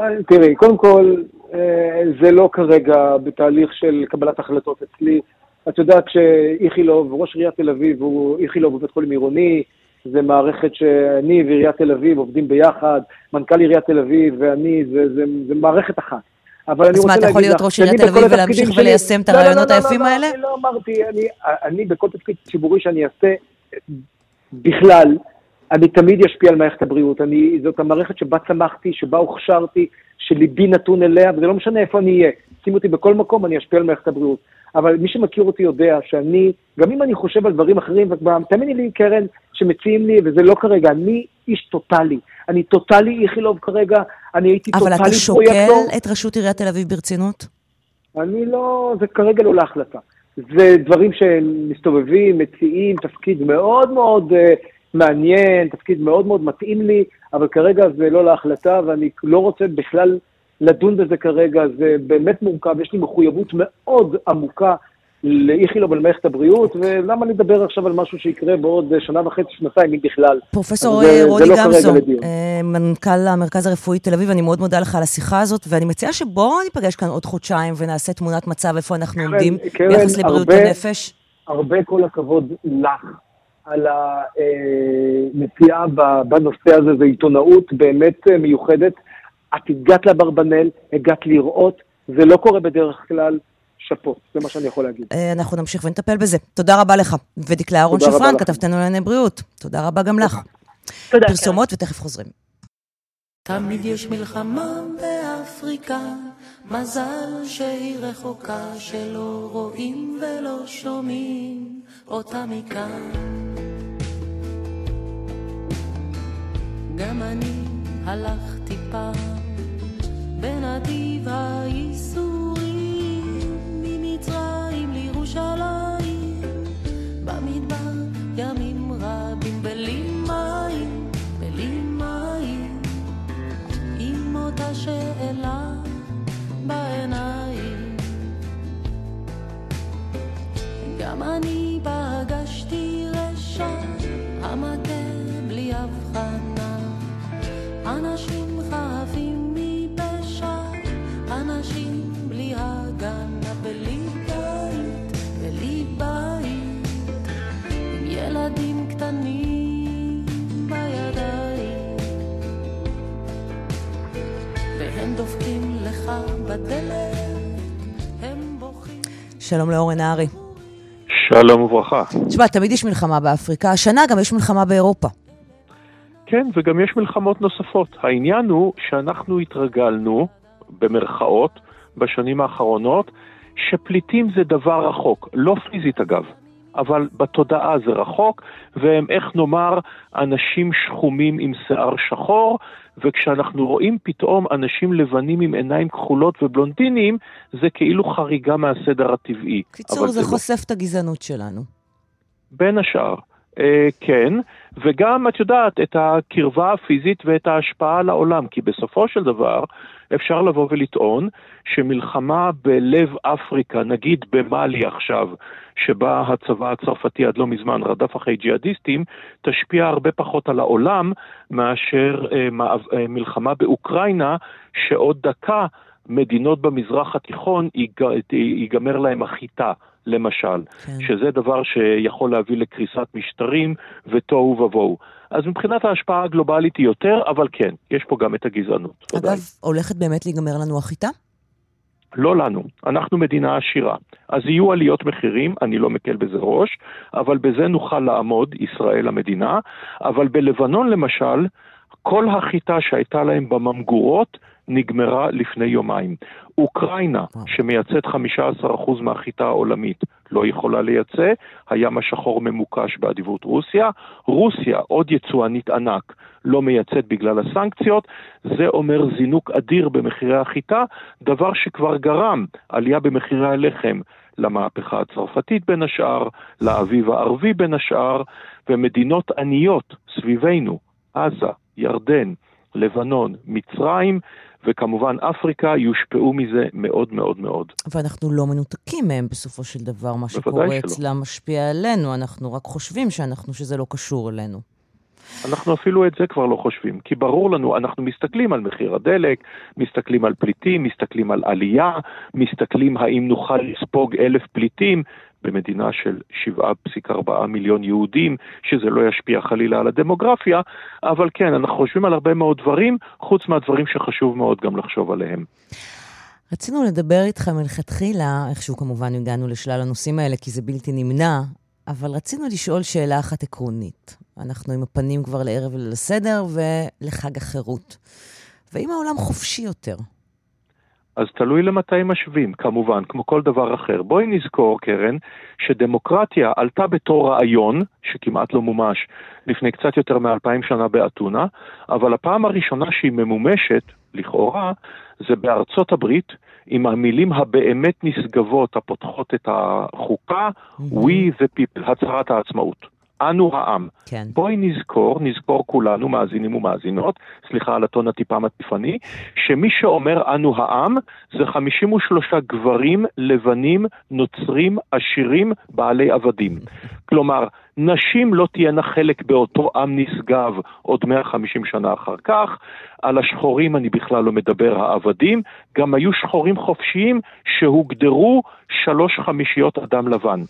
אה, תראי, קודם כל, אה, זה לא כרגע בתהליך של קבלת החלטות אצלי. את יודעת שאיכילוב, ראש עיריית תל אביב, הוא איכילוב הוא בית חולים עירוני, זה מערכת שאני ועיריית תל אביב עובדים ביחד, מנכ"ל עיריית תל אביב ואני, זה, זה, זה מערכת אחת. אבל אני אז מה, רוצה אתה יכול להגיד להיות לך ראש עיריית תל אביב ולהמשיך וליישם את לא, לא, לא, הרעיונות לא, היפים לא, האלה? אני לא אמרתי, אני, אני בכל תפקיד ציבורי שאני אעשה, בכלל, אני תמיד אשפיע על מערכת הבריאות. אני, זאת המערכת שבה צמחתי, שבה הוכשרתי, שליבי נתון אליה, וזה לא משנה איפה אני אהיה. שים אותי בכל מקום, אני אשפיע על מערכת הבריאות. אבל מי שמכיר אותי יודע שאני, גם אם אני חושב על דברים אחרים, ותאמיני לי, קרן, שמציעים לי, וזה לא כרגע, אני איש טוטאלי. אני טוטאלי איכילוב כרגע, אני הייתי אבל טוטאלי אתה שוקל פרויקטור. את ראשות עיריית תל אביב ברצינות? אני לא, זה כרגע לא להחלטה. זה דברים שמסתובבים, מציעים, תפקיד מאוד מאוד uh, מעניין, תפקיד מאוד מאוד מתאים לי, אבל כרגע זה לא להחלטה, ואני לא רוצה בכלל לדון בזה כרגע, זה באמת מורכב, יש לי מחויבות מאוד עמוקה לאיכילוב על מערכת הבריאות, ולמה לדבר עכשיו על משהו שיקרה בעוד אה, שנה וחצי, שנתיים, אם בכלל. פרופסור זה- אה, זה רוני לא גמזו. אה, מנכ"ל המרכז הרפואי תל אביב, אני מאוד מודה לך על השיחה הזאת, ואני מציעה שבואו ניפגש כאן עוד חודשיים ונעשה תמונת מצב איפה אנחנו עומדים קרן, ביחס לבריאות הרבה- הנפש. הרבה כל הכבוד לך על הנסיעה ב- בנושא הזה, זו עיתונאות באמת אה, מיוחדת. את הגעת לאברבנל, הגעת לראות, זה לא קורה בדרך כלל, שאפו, זה מה שאני יכול להגיד. אה, אנחנו נמשיך ונטפל בזה. תודה רבה לך. ודקלה אהרון שפרן. כתבתנו לענייני בריאות. תודה רבה גם לך. תודה, פרסומות ותכף חוזרים. תמיד יש מלחמה באפריקה, מזל שהיא רחוקה, שלא רואים ולא שומעים אותה מכאן. גם אני הלכתי פעם בנתיב הייסורים, ממצרים לירושלים, שלום לאורן נהרי. שלום וברכה. תשמע, תמיד יש מלחמה באפריקה, השנה גם יש מלחמה באירופה. כן, וגם יש מלחמות נוספות. העניין הוא שאנחנו התרגלנו, במרכאות, בשנים האחרונות, שפליטים זה דבר רחוק. לא פיזית אגב, אבל בתודעה זה רחוק, והם, איך נאמר, אנשים שחומים עם שיער שחור, וכשאנחנו רואים פתאום אנשים לבנים עם עיניים כחולות ובלונדינים, זה כאילו חריגה מהסדר הטבעי. קיצור, זה לא. חושף את הגזענות שלנו. בין השאר. אה, כן, וגם, את יודעת, את הקרבה הפיזית ואת ההשפעה על העולם, כי בסופו של דבר אפשר לבוא ולטעון שמלחמה בלב אפריקה, נגיד במאלי עכשיו, שבה הצבא הצרפתי עד לא מזמן רדף אחרי ג'יהאדיסטים, תשפיע הרבה פחות על העולם מאשר אה, אה, מלחמה באוקראינה, שעוד דקה מדינות במזרח התיכון ייגמר להם החיטה. למשל, כן. שזה דבר שיכול להביא לקריסת משטרים ותוהו ובוהו. אז מבחינת ההשפעה הגלובלית היא יותר, אבל כן, יש פה גם את הגזענות. אגב. הולכת באמת להיגמר לנו החיטה? לא לנו, אנחנו מדינה עשירה. אז יהיו עליות מחירים, אני לא מקל בזה ראש, אבל בזה נוכל לעמוד, ישראל המדינה, אבל בלבנון למשל, כל החיטה שהייתה להם בממגורות נגמרה לפני יומיים. אוקראינה, שמייצאת 15% מהחיטה העולמית, לא יכולה לייצא, הים השחור ממוקש באדיבות רוסיה. רוסיה, עוד יצואנית ענק, לא מייצאת בגלל הסנקציות. זה אומר זינוק אדיר במחירי החיטה, דבר שכבר גרם עלייה במחירי הלחם. למהפכה הצרפתית בין השאר, לאביב הערבי בין השאר, ומדינות עניות סביבנו, עזה, ירדן, לבנון, מצרים, וכמובן אפריקה יושפעו מזה מאוד מאוד מאוד. ואנחנו לא מנותקים מהם בסופו של דבר, מה שקורה אצלם משפיע עלינו, אנחנו רק חושבים שאנחנו, שזה לא קשור אלינו. אנחנו אפילו את זה כבר לא חושבים, כי ברור לנו, אנחנו מסתכלים על מחיר הדלק, מסתכלים על פליטים, מסתכלים על עלייה, מסתכלים האם נוכל לספוג אלף פליטים, במדינה של 7.4 מיליון יהודים, שזה לא ישפיע חלילה על הדמוגרפיה, אבל כן, אנחנו חושבים על הרבה מאוד דברים, חוץ מהדברים שחשוב מאוד גם לחשוב עליהם. רצינו לדבר איתך מלכתחילה, איכשהו כמובן הגענו לשלל הנושאים האלה, כי זה בלתי נמנע, אבל רצינו לשאול שאלה אחת עקרונית. אנחנו עם הפנים כבר לערב ליל הסדר ולחג החירות. והאם העולם חופשי יותר? אז תלוי למתי משווים, כמובן, כמו כל דבר אחר. בואי נזכור, קרן, שדמוקרטיה עלתה בתור רעיון, שכמעט לא מומש, לפני קצת יותר מאלפיים שנה באתונה, אבל הפעם הראשונה שהיא ממומשת, לכאורה, זה בארצות הברית, עם המילים הבאמת נשגבות הפותחות את החוקה, mm-hmm. We the people, הצהרת העצמאות. אנו העם. כן. בואי נזכור, נזכור כולנו, מאזינים ומאזינות, סליחה על הטון הטיפה מטיפני, שמי שאומר אנו העם זה 53 גברים לבנים, נוצרים, עשירים, בעלי עבדים. כלומר, נשים לא תהיינה חלק באותו עם נשגב עוד 150 שנה אחר כך, על השחורים אני בכלל לא מדבר, העבדים, גם היו שחורים חופשיים שהוגדרו שלוש חמישיות אדם לבן.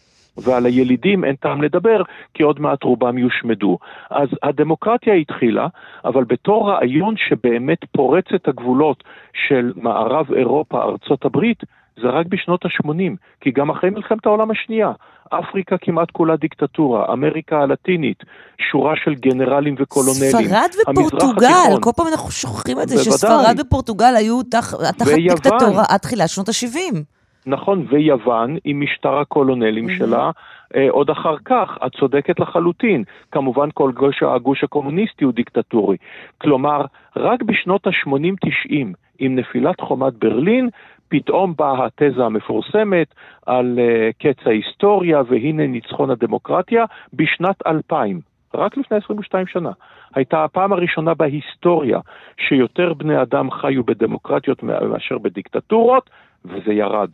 ועל הילידים אין טעם לדבר, כי עוד מעט רובם יושמדו. אז הדמוקרטיה התחילה, אבל בתור רעיון שבאמת פורץ את הגבולות של מערב אירופה, ארצות הברית, זה רק בשנות ה-80, כי גם אחרי מלחמת העולם השנייה, אפריקה כמעט כולה דיקטטורה, אמריקה הלטינית, שורה של גנרלים וקולונלים. ספרד ופורטוגל, כל פעם אנחנו שוכחים את זה, בוודאי. שספרד ופורטוגל היו תח, תחת דיקטטורה עד תחילת שנות ה-70. נכון, ויוון עם משטר הקולונלים. שלה, אה, עוד אחר כך, את צודקת לחלוטין. כמובן כל גוש, הגוש הקומוניסטי הוא דיקטטורי. כלומר, רק בשנות ה-80-90, עם נפילת חומת ברלין, פתאום באה התזה המפורסמת על uh, קץ ההיסטוריה והנה ניצחון הדמוקרטיה בשנת 2000, רק לפני 22 שנה. הייתה הפעם הראשונה בהיסטוריה שיותר בני אדם חיו בדמוקרטיות מאשר בדיקטטורות, וזה ירד.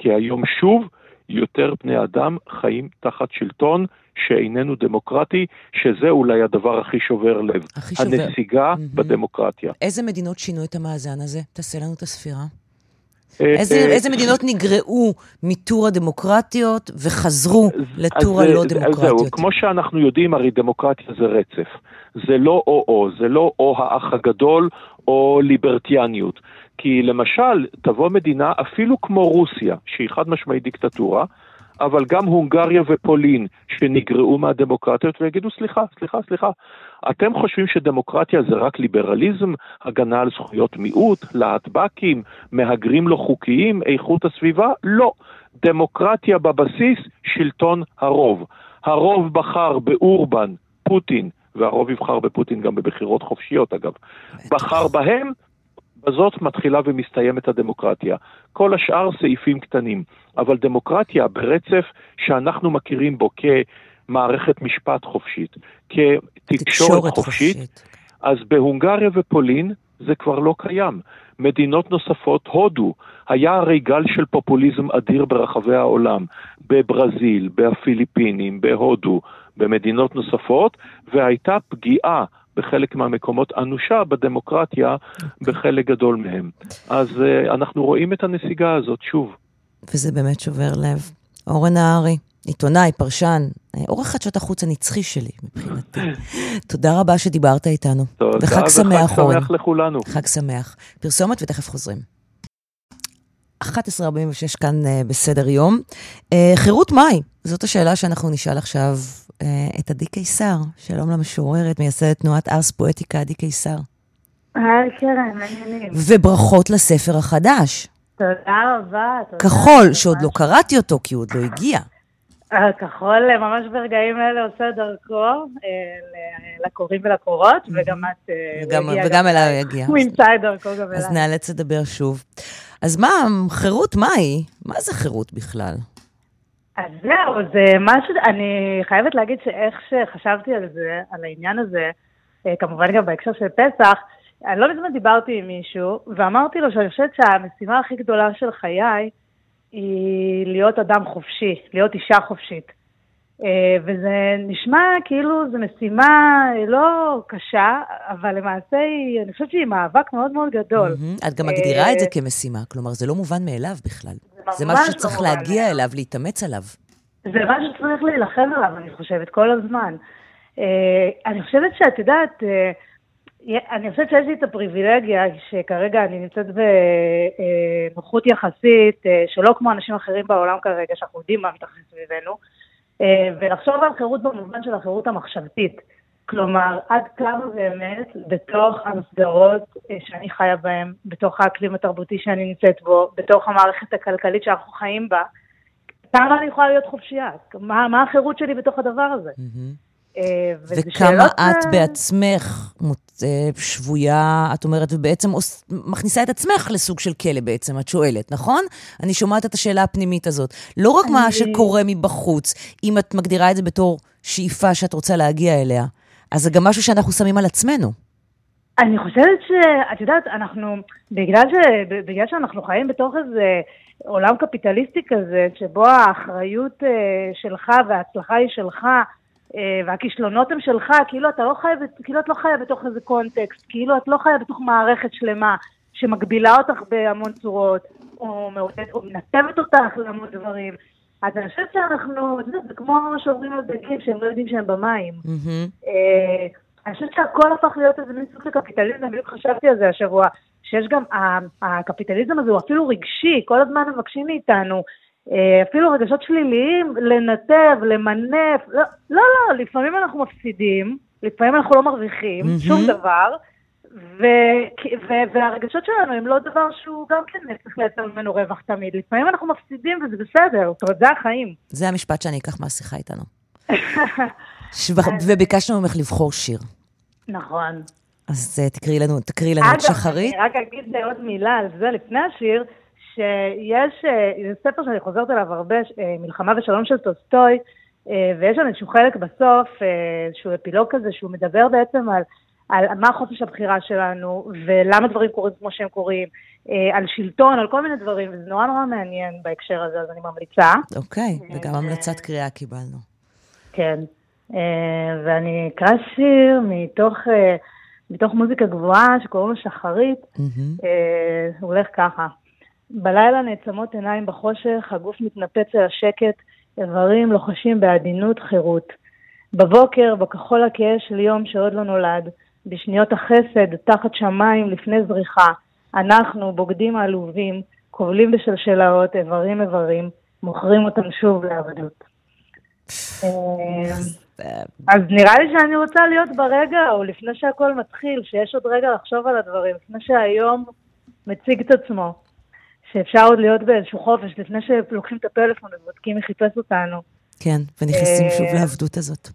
כי היום שוב יותר בני אדם חיים תחת שלטון שאיננו דמוקרטי, שזה אולי הדבר הכי שובר לב. הכי שובר. הנסיגה mm-hmm. בדמוקרטיה. איזה מדינות שינו את המאזן הזה? תעשה לנו את הספירה. אה, איזה, אה, איזה מדינות נגרעו מטור הדמוקרטיות וחזרו לטור הלא דמוקרטיות? זהו, כמו שאנחנו יודעים, הרי דמוקרטיה זה רצף. זה לא או-או, זה לא או האח הגדול או ליברטיאניות. כי למשל, תבוא מדינה אפילו כמו רוסיה, שהיא חד משמעית דיקטטורה, אבל גם הונגריה ופולין שנגרעו מהדמוקרטיות ויגידו סליחה, סליחה, סליחה. אתם חושבים שדמוקרטיה זה רק ליברליזם, הגנה על זכויות מיעוט, להטבקים, מהגרים לא חוקיים, איכות הסביבה? לא. דמוקרטיה בבסיס, שלטון הרוב. הרוב בחר באורבן, פוטין, והרוב יבחר בפוטין גם בבחירות חופשיות אגב, בחר בהם, בזאת מתחילה ומסתיימת הדמוקרטיה. כל השאר סעיפים קטנים, אבל דמוקרטיה ברצף שאנחנו מכירים בו כמערכת משפט חופשית, כתקשורת חופשית, חופשית, אז בהונגריה ופולין זה כבר לא קיים. מדינות נוספות, הודו, היה הרי גל של פופוליזם אדיר ברחבי העולם, בברזיל, בפיליפינים, בהודו, במדינות נוספות, והייתה פגיעה בחלק מהמקומות אנושה בדמוקרטיה בחלק גדול מהם. אז uh, אנחנו רואים את הנסיגה הזאת שוב. וזה באמת שובר לב. אורן נהרי, עיתונאי, פרשן, עורך חדשות החוץ הנצחי שלי מבחינתי. תודה רבה שדיברת איתנו. תודה, וחג שמח, אורן. וחג שמח לכולנו. חג שמח. פרסומת ותכף חוזרים. 11.46 כאן uh, בסדר יום. חירות מהי? זאת השאלה שאנחנו נשאל עכשיו את עדי קיסר. שלום למשוררת, מייסדת תנועת ארס פואטיקה, עדי קיסר. היי, קרן, מעניינים. וברכות לספר החדש. תודה רבה. תודה כחול, שעוד לא קראתי אותו, כי הוא עוד לא הגיע. כחול ממש ברגעים אלה עושה דרכו לקוראים ולקורות, וגם את... וגם אליי הוא יגיע. הוא ימצא את דרכו גם אליי. אז נאלץ לדבר שוב. אז מה, חירות, מה היא? מה זה חירות בכלל? אז זהו, זה משהו, אני חייבת להגיד שאיך שחשבתי על זה, על העניין הזה, כמובן גם בהקשר של פסח, אני לא מזמן דיברתי עם מישהו, ואמרתי לו שאני חושבת שהמשימה הכי גדולה של חיי היא להיות אדם חופשי, להיות אישה חופשית. וזה נשמע כאילו זו משימה לא קשה, אבל למעשה היא, אני חושבת שהיא מאבק מאוד מאוד גדול. Mm-hmm. את גם מגדירה את זה כמשימה, כלומר זה לא מובן מאליו בכלל. זה, זה משהו שצריך לא להגיע אליו, להתאמץ עליו. זה משהו שצריך להילחם עליו, אני חושבת, כל הזמן. אני חושבת שאת יודעת, אני חושבת שיש לי את הפריבילגיה שכרגע אני נמצאת בנוחות יחסית, שלא כמו אנשים אחרים בעולם כרגע, שאנחנו יודעים מה מתרחש סביבנו, ולחשוב על חירות במובן של החירות המחשבתית. כלומר, עד כמה באמת בתוך המסגרות שאני חיה בהן, בתוך האקלים התרבותי שאני נמצאת בו, בתוך המערכת הכלכלית שאנחנו חיים בה, כמה אני יכולה להיות חופשייה? מה, מה החירות שלי בתוך הדבר הזה? Mm-hmm. וכמה את בעצמך שבויה, את אומרת, ובעצם מכניסה את עצמך לסוג של כלא בעצם, את שואלת, נכון? אני שומעת את השאלה הפנימית הזאת. לא רק מה שקורה מבחוץ, אם את מגדירה את זה בתור שאיפה שאת רוצה להגיע אליה, אז זה גם משהו שאנחנו שמים על עצמנו. אני חושבת שאת יודעת, אנחנו, בגלל, ש, בגלל שאנחנו חיים בתוך איזה עולם קפיטליסטי כזה, שבו האחריות שלך וההצלחה היא שלך, והכישלונות הם שלך, כאילו אתה לא חי, כאילו את לא חיה בתוך איזה קונטקסט, כאילו את לא חיה בתוך מערכת שלמה שמגבילה אותך בהמון צורות, או, מעודד, או מנתבת אותך להמון דברים. אז אני חושבת שאנחנו, זה כמו שאומרים על דגים שהם לא יודעים שהם במים. Mm-hmm. אני חושבת שהכל הפך להיות איזה מין סוג של קפיטליזם, בדיוק חשבתי על זה השבוע, שיש גם, הקפיטליזם הזה הוא אפילו רגשי, כל הזמן מבקשים מאיתנו אפילו רגשות שליליים, לנתב, למנף, לא, לא, לא, לפעמים אנחנו מפסידים, לפעמים אנחנו לא מרוויחים, mm-hmm. שום דבר, ו- ו- והרגשות שלנו הם לא דבר שהוא גם כן צריך לייצר ממנו רווח תמיד. לפעמים אנחנו מפסידים וזה בסדר, זאת אומרת, זה החיים. זה המשפט שאני אקח מהשיחה איתנו. וביקשנו ממך לבחור שיר. נכון. אז תקראי לנו, תקראי לנו את שחרית. אני רק אגיד עוד מילה על זה לפני השיר. שיש, זה ספר שאני חוזרת אליו הרבה, מלחמה ושלום של טוסטוי, ויש שם איזשהו חלק בסוף, איזשהו אפילוג כזה, שהוא מדבר בעצם על, על מה חופש הבחירה שלנו, ולמה דברים קורים כמו שהם קורים, על שלטון, על כל מיני דברים, וזה נורא נורא מעניין בהקשר הזה, אז אני ממליצה. אוקיי, וגם המלצת קריאה קיבלנו. כן, ואני אקרא שיר מתוך... מתוך מוזיקה גבוהה שקוראים לו שחרית, mm-hmm. הוא הולך ככה. בלילה נעצמות עיניים בחושך, הגוף מתנפץ אל השקט, איברים לוחשים בעדינות חירות. בבוקר, בכחול הכהה של יום שעוד לא נולד, בשניות החסד, תחת שמיים לפני זריחה, אנחנו, בוגדים העלובים, כובלים בשלשלאות, איברים איברים, מוכרים אותם שוב לעבדות. אז נראה לי שאני רוצה להיות ברגע, או לפני שהכל מתחיל, שיש עוד רגע לחשוב על הדברים, לפני שהיום מציג את עצמו. שאפשר עוד להיות באיזשהו חופש, לפני שלוקחים את הפלאפון ובודקים מי חיפש אותנו. כן, ונכנסים שוב לעבדות הזאת.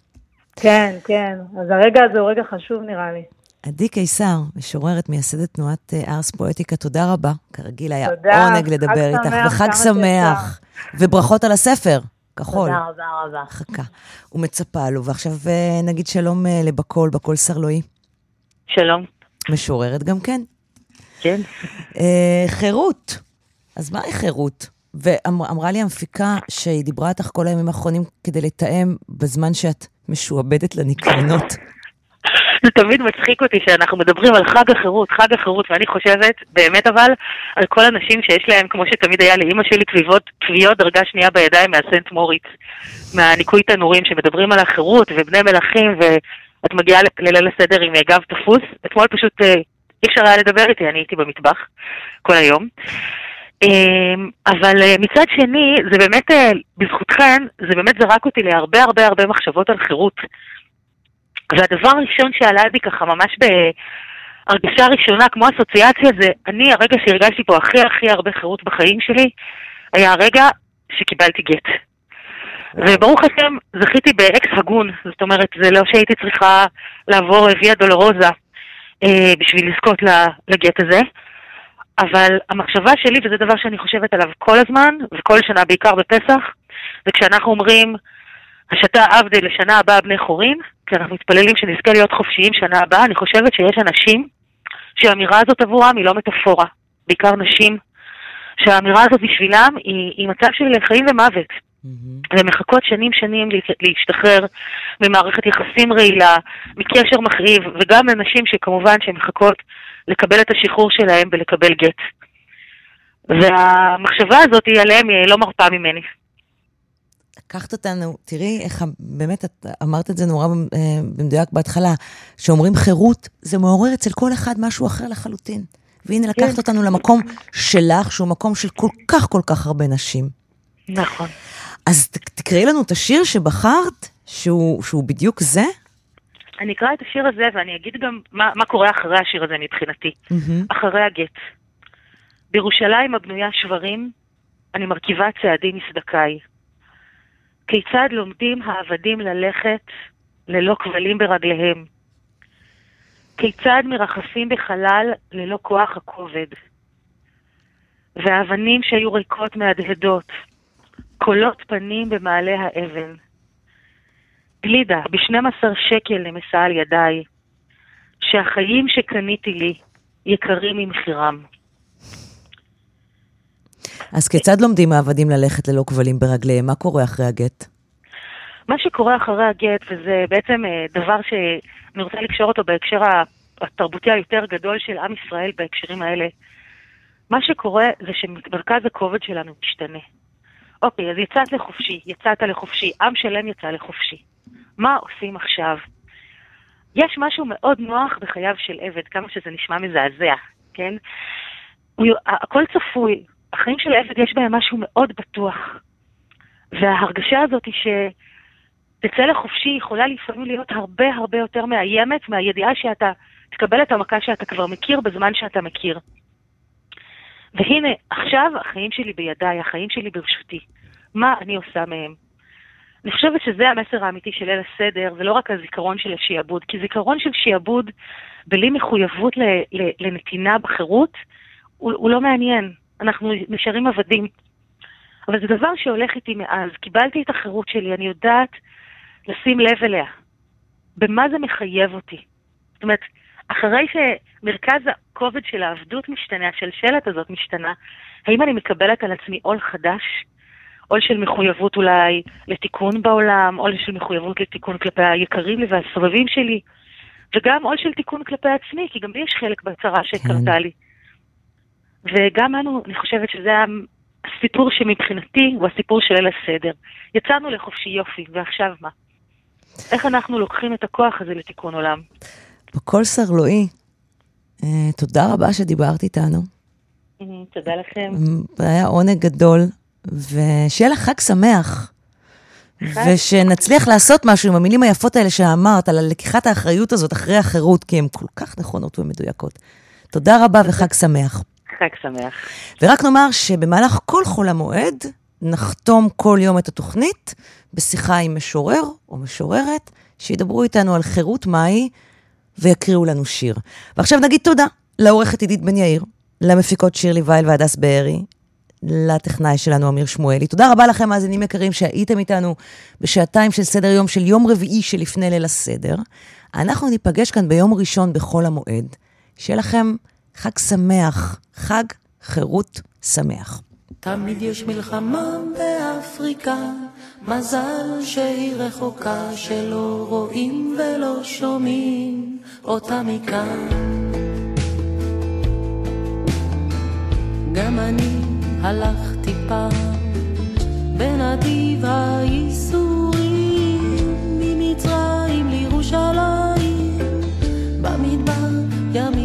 כן, כן. אז הרגע הזה הוא רגע חשוב נראה לי. עדי קיסר, משוררת, מייסדת תנועת ארס פואטיקה, תודה רבה. כרגיל היה תודה, עונג לדבר איתך, וחג שמח, וברכות על הספר. כחול. תודה רבה רבה. חכה. ומצפה לו. ועכשיו אה, נגיד שלום אה, לבקול, בקול סרלואי. שלום. משוררת גם כן. כן. אה, חירות. אז מהי חירות? ואמרה לי המפיקה שהיא דיברה איתך כל הימים האחרונים כדי לתאם בזמן שאת משועבדת לניקיונות. זה תמיד מצחיק אותי שאנחנו מדברים על חג החירות, חג החירות, ואני חושבת, באמת אבל, על כל הנשים שיש להם, כמו שתמיד היה לאימא שלי, כביבות, כוויות דרגה שנייה בידיים מהסנט מוריץ, מהניקוי תנורים, שמדברים על החירות ובני מלכים, ואת מגיעה לליל הסדר עם גב תפוס. אתמול פשוט אה, אי אפשר היה לדבר איתי, אני הייתי במטבח כל היום. אמ, אבל אה, מצד שני, זה באמת, אה, בזכותכן, זה באמת זרק אותי להרבה הרבה הרבה מחשבות על חירות. והדבר הראשון שעלה בי ככה ממש בהרגשה ראשונה, כמו אסוציאציה, זה אני, הרגע שהרגשתי פה הכי הכי הרבה חירות בחיים שלי, היה הרגע שקיבלתי גט. וברוך השם, זכיתי באקס הגון, זאת אומרת, זה לא שהייתי צריכה לעבור ויה דולורוזה אה, בשביל לזכות לגט הזה. אבל המחשבה שלי, וזה דבר שאני חושבת עליו כל הזמן, וכל שנה, בעיקר בפסח, זה כשאנחנו אומרים, השתה עבדה לשנה הבאה בני חורין, כי אנחנו מתפללים שנזכה להיות חופשיים שנה הבאה, אני חושבת שיש אנשים שהאמירה הזאת עבורם היא לא מטאפורה, בעיקר נשים, שהאמירה הזאת בשבילם היא, היא מצב של חיים ומוות. Mm-hmm. והן מחכות שנים שנים להשתחרר ממערכת יחסים רעילה, מקשר מכאיב, וגם לנשים שכמובן שהן מחכות לקבל את השחרור שלהם ולקבל גט. והמחשבה הזאת עליהם היא לא מרפה ממני. לקחת אותנו, תראי איך באמת את אמרת את זה נורא אה, במדויק בהתחלה, שאומרים חירות, זה מעורר אצל כל אחד משהו אחר לחלוטין. והנה לקחת כן. אותנו למקום שלך, שהוא מקום של כל כך כל כך הרבה נשים. נכון. אז תקראי לנו את השיר שבחרת, שהוא, שהוא בדיוק זה. אני אקרא את השיר הזה ואני אגיד גם מה, מה קורה אחרי השיר הזה מבחינתי. Mm-hmm. אחרי הגט. בירושלים הבנויה שברים, אני מרכיבה צעדים מסדקיי. כיצד לומדים העבדים ללכת ללא כבלים ברגליהם? כיצד מרחפים בחלל ללא כוח הכובד? והאבנים שהיו ריקות מהדהדות, קולות פנים במעלה האבן. גלידה ב-12 שקל נמסה על ידיי, שהחיים שקניתי לי יקרים ממחירם. אז כיצד לומדים העבדים ללכת ללא כבלים ברגליהם? מה קורה אחרי הגט? מה שקורה אחרי הגט, וזה בעצם אה, דבר שאני רוצה לקשור אותו בהקשר התרבותי היותר גדול של עם ישראל בהקשרים האלה, מה שקורה זה שמרכז הכובד שלנו משתנה. אוקיי, אז יצאת לחופשי, יצאת לחופשי, עם שלם יצא לחופשי. מה עושים עכשיו? יש משהו מאוד נוח בחייו של עבד, כמה שזה נשמע מזעזע, כן? הכל צפוי, החיים של עבד יש בהם משהו מאוד בטוח. וההרגשה הזאת היא שתצא לחופשי יכולה לפעמים להיות הרבה הרבה יותר מאיימת מהידיעה שאתה תקבל את המכה שאתה כבר מכיר בזמן שאתה מכיר. והנה, עכשיו החיים שלי בידיי, החיים שלי ברשותי. מה אני עושה מהם? אני חושבת שזה המסר האמיתי של ליל הסדר, זה לא רק הזיכרון של השיעבוד, כי זיכרון של שיעבוד בלי מחויבות לנתינה בחירות, הוא, הוא לא מעניין. אנחנו נשארים עבדים. אבל זה דבר שהולך איתי מאז. קיבלתי את החירות שלי, אני יודעת לשים לב אליה. במה זה מחייב אותי? זאת אומרת, אחרי שמרכז הכובד של העבדות משתנה, השלשלת הזאת משתנה, האם אני מקבלת על עצמי עול חדש? עול של מחויבות אולי לתיקון בעולם, עול של מחויבות לתיקון כלפי היקרים לי והסובבים שלי, וגם עול של תיקון כלפי עצמי, כי גם לי יש חלק בצרה שקרתה כן. לי. וגם אנו, אני חושבת שזה הסיפור שמבחינתי הוא הסיפור של ליל הסדר. יצאנו לחופשי יופי, ועכשיו מה? איך אנחנו לוקחים את הכוח הזה לתיקון עולם? בקול סרלואי, אה, תודה רבה שדיברת איתנו. אה, תודה לכם. היה עונג גדול, ושיהיה לך חג שמח. ושנצליח לעשות משהו עם המילים היפות האלה שאמרת, על לקיחת האחריות הזאת אחרי החירות, כי הן כל כך נכונות ומדויקות. תודה רבה וחג שמח. חג שמח. ורק נאמר שבמהלך כל חול המועד נחתום כל יום את התוכנית בשיחה עם משורר או משוררת שידברו איתנו על חירות מהי ויקריאו לנו שיר. ועכשיו נגיד תודה לעורכת עידית בן יאיר, למפיקות שירלי וייל והדס בארי, לטכנאי שלנו, אמיר שמואלי. תודה רבה לכם, מאזינים יקרים, שהייתם איתנו בשעתיים של סדר יום של יום רביעי שלפני ליל הסדר. אנחנו ניפגש כאן ביום ראשון בחול המועד. שיהיה לכם חג שמח, חג חירות שמח. תמיד יש מלחמה באפריקה, מזל שהיא רחוקה, שלא רואים ולא שומעים אותה מכאן. גם אני הלכתי פעם בנתיב הייסורים ממצרים לירושלים במדבר ימים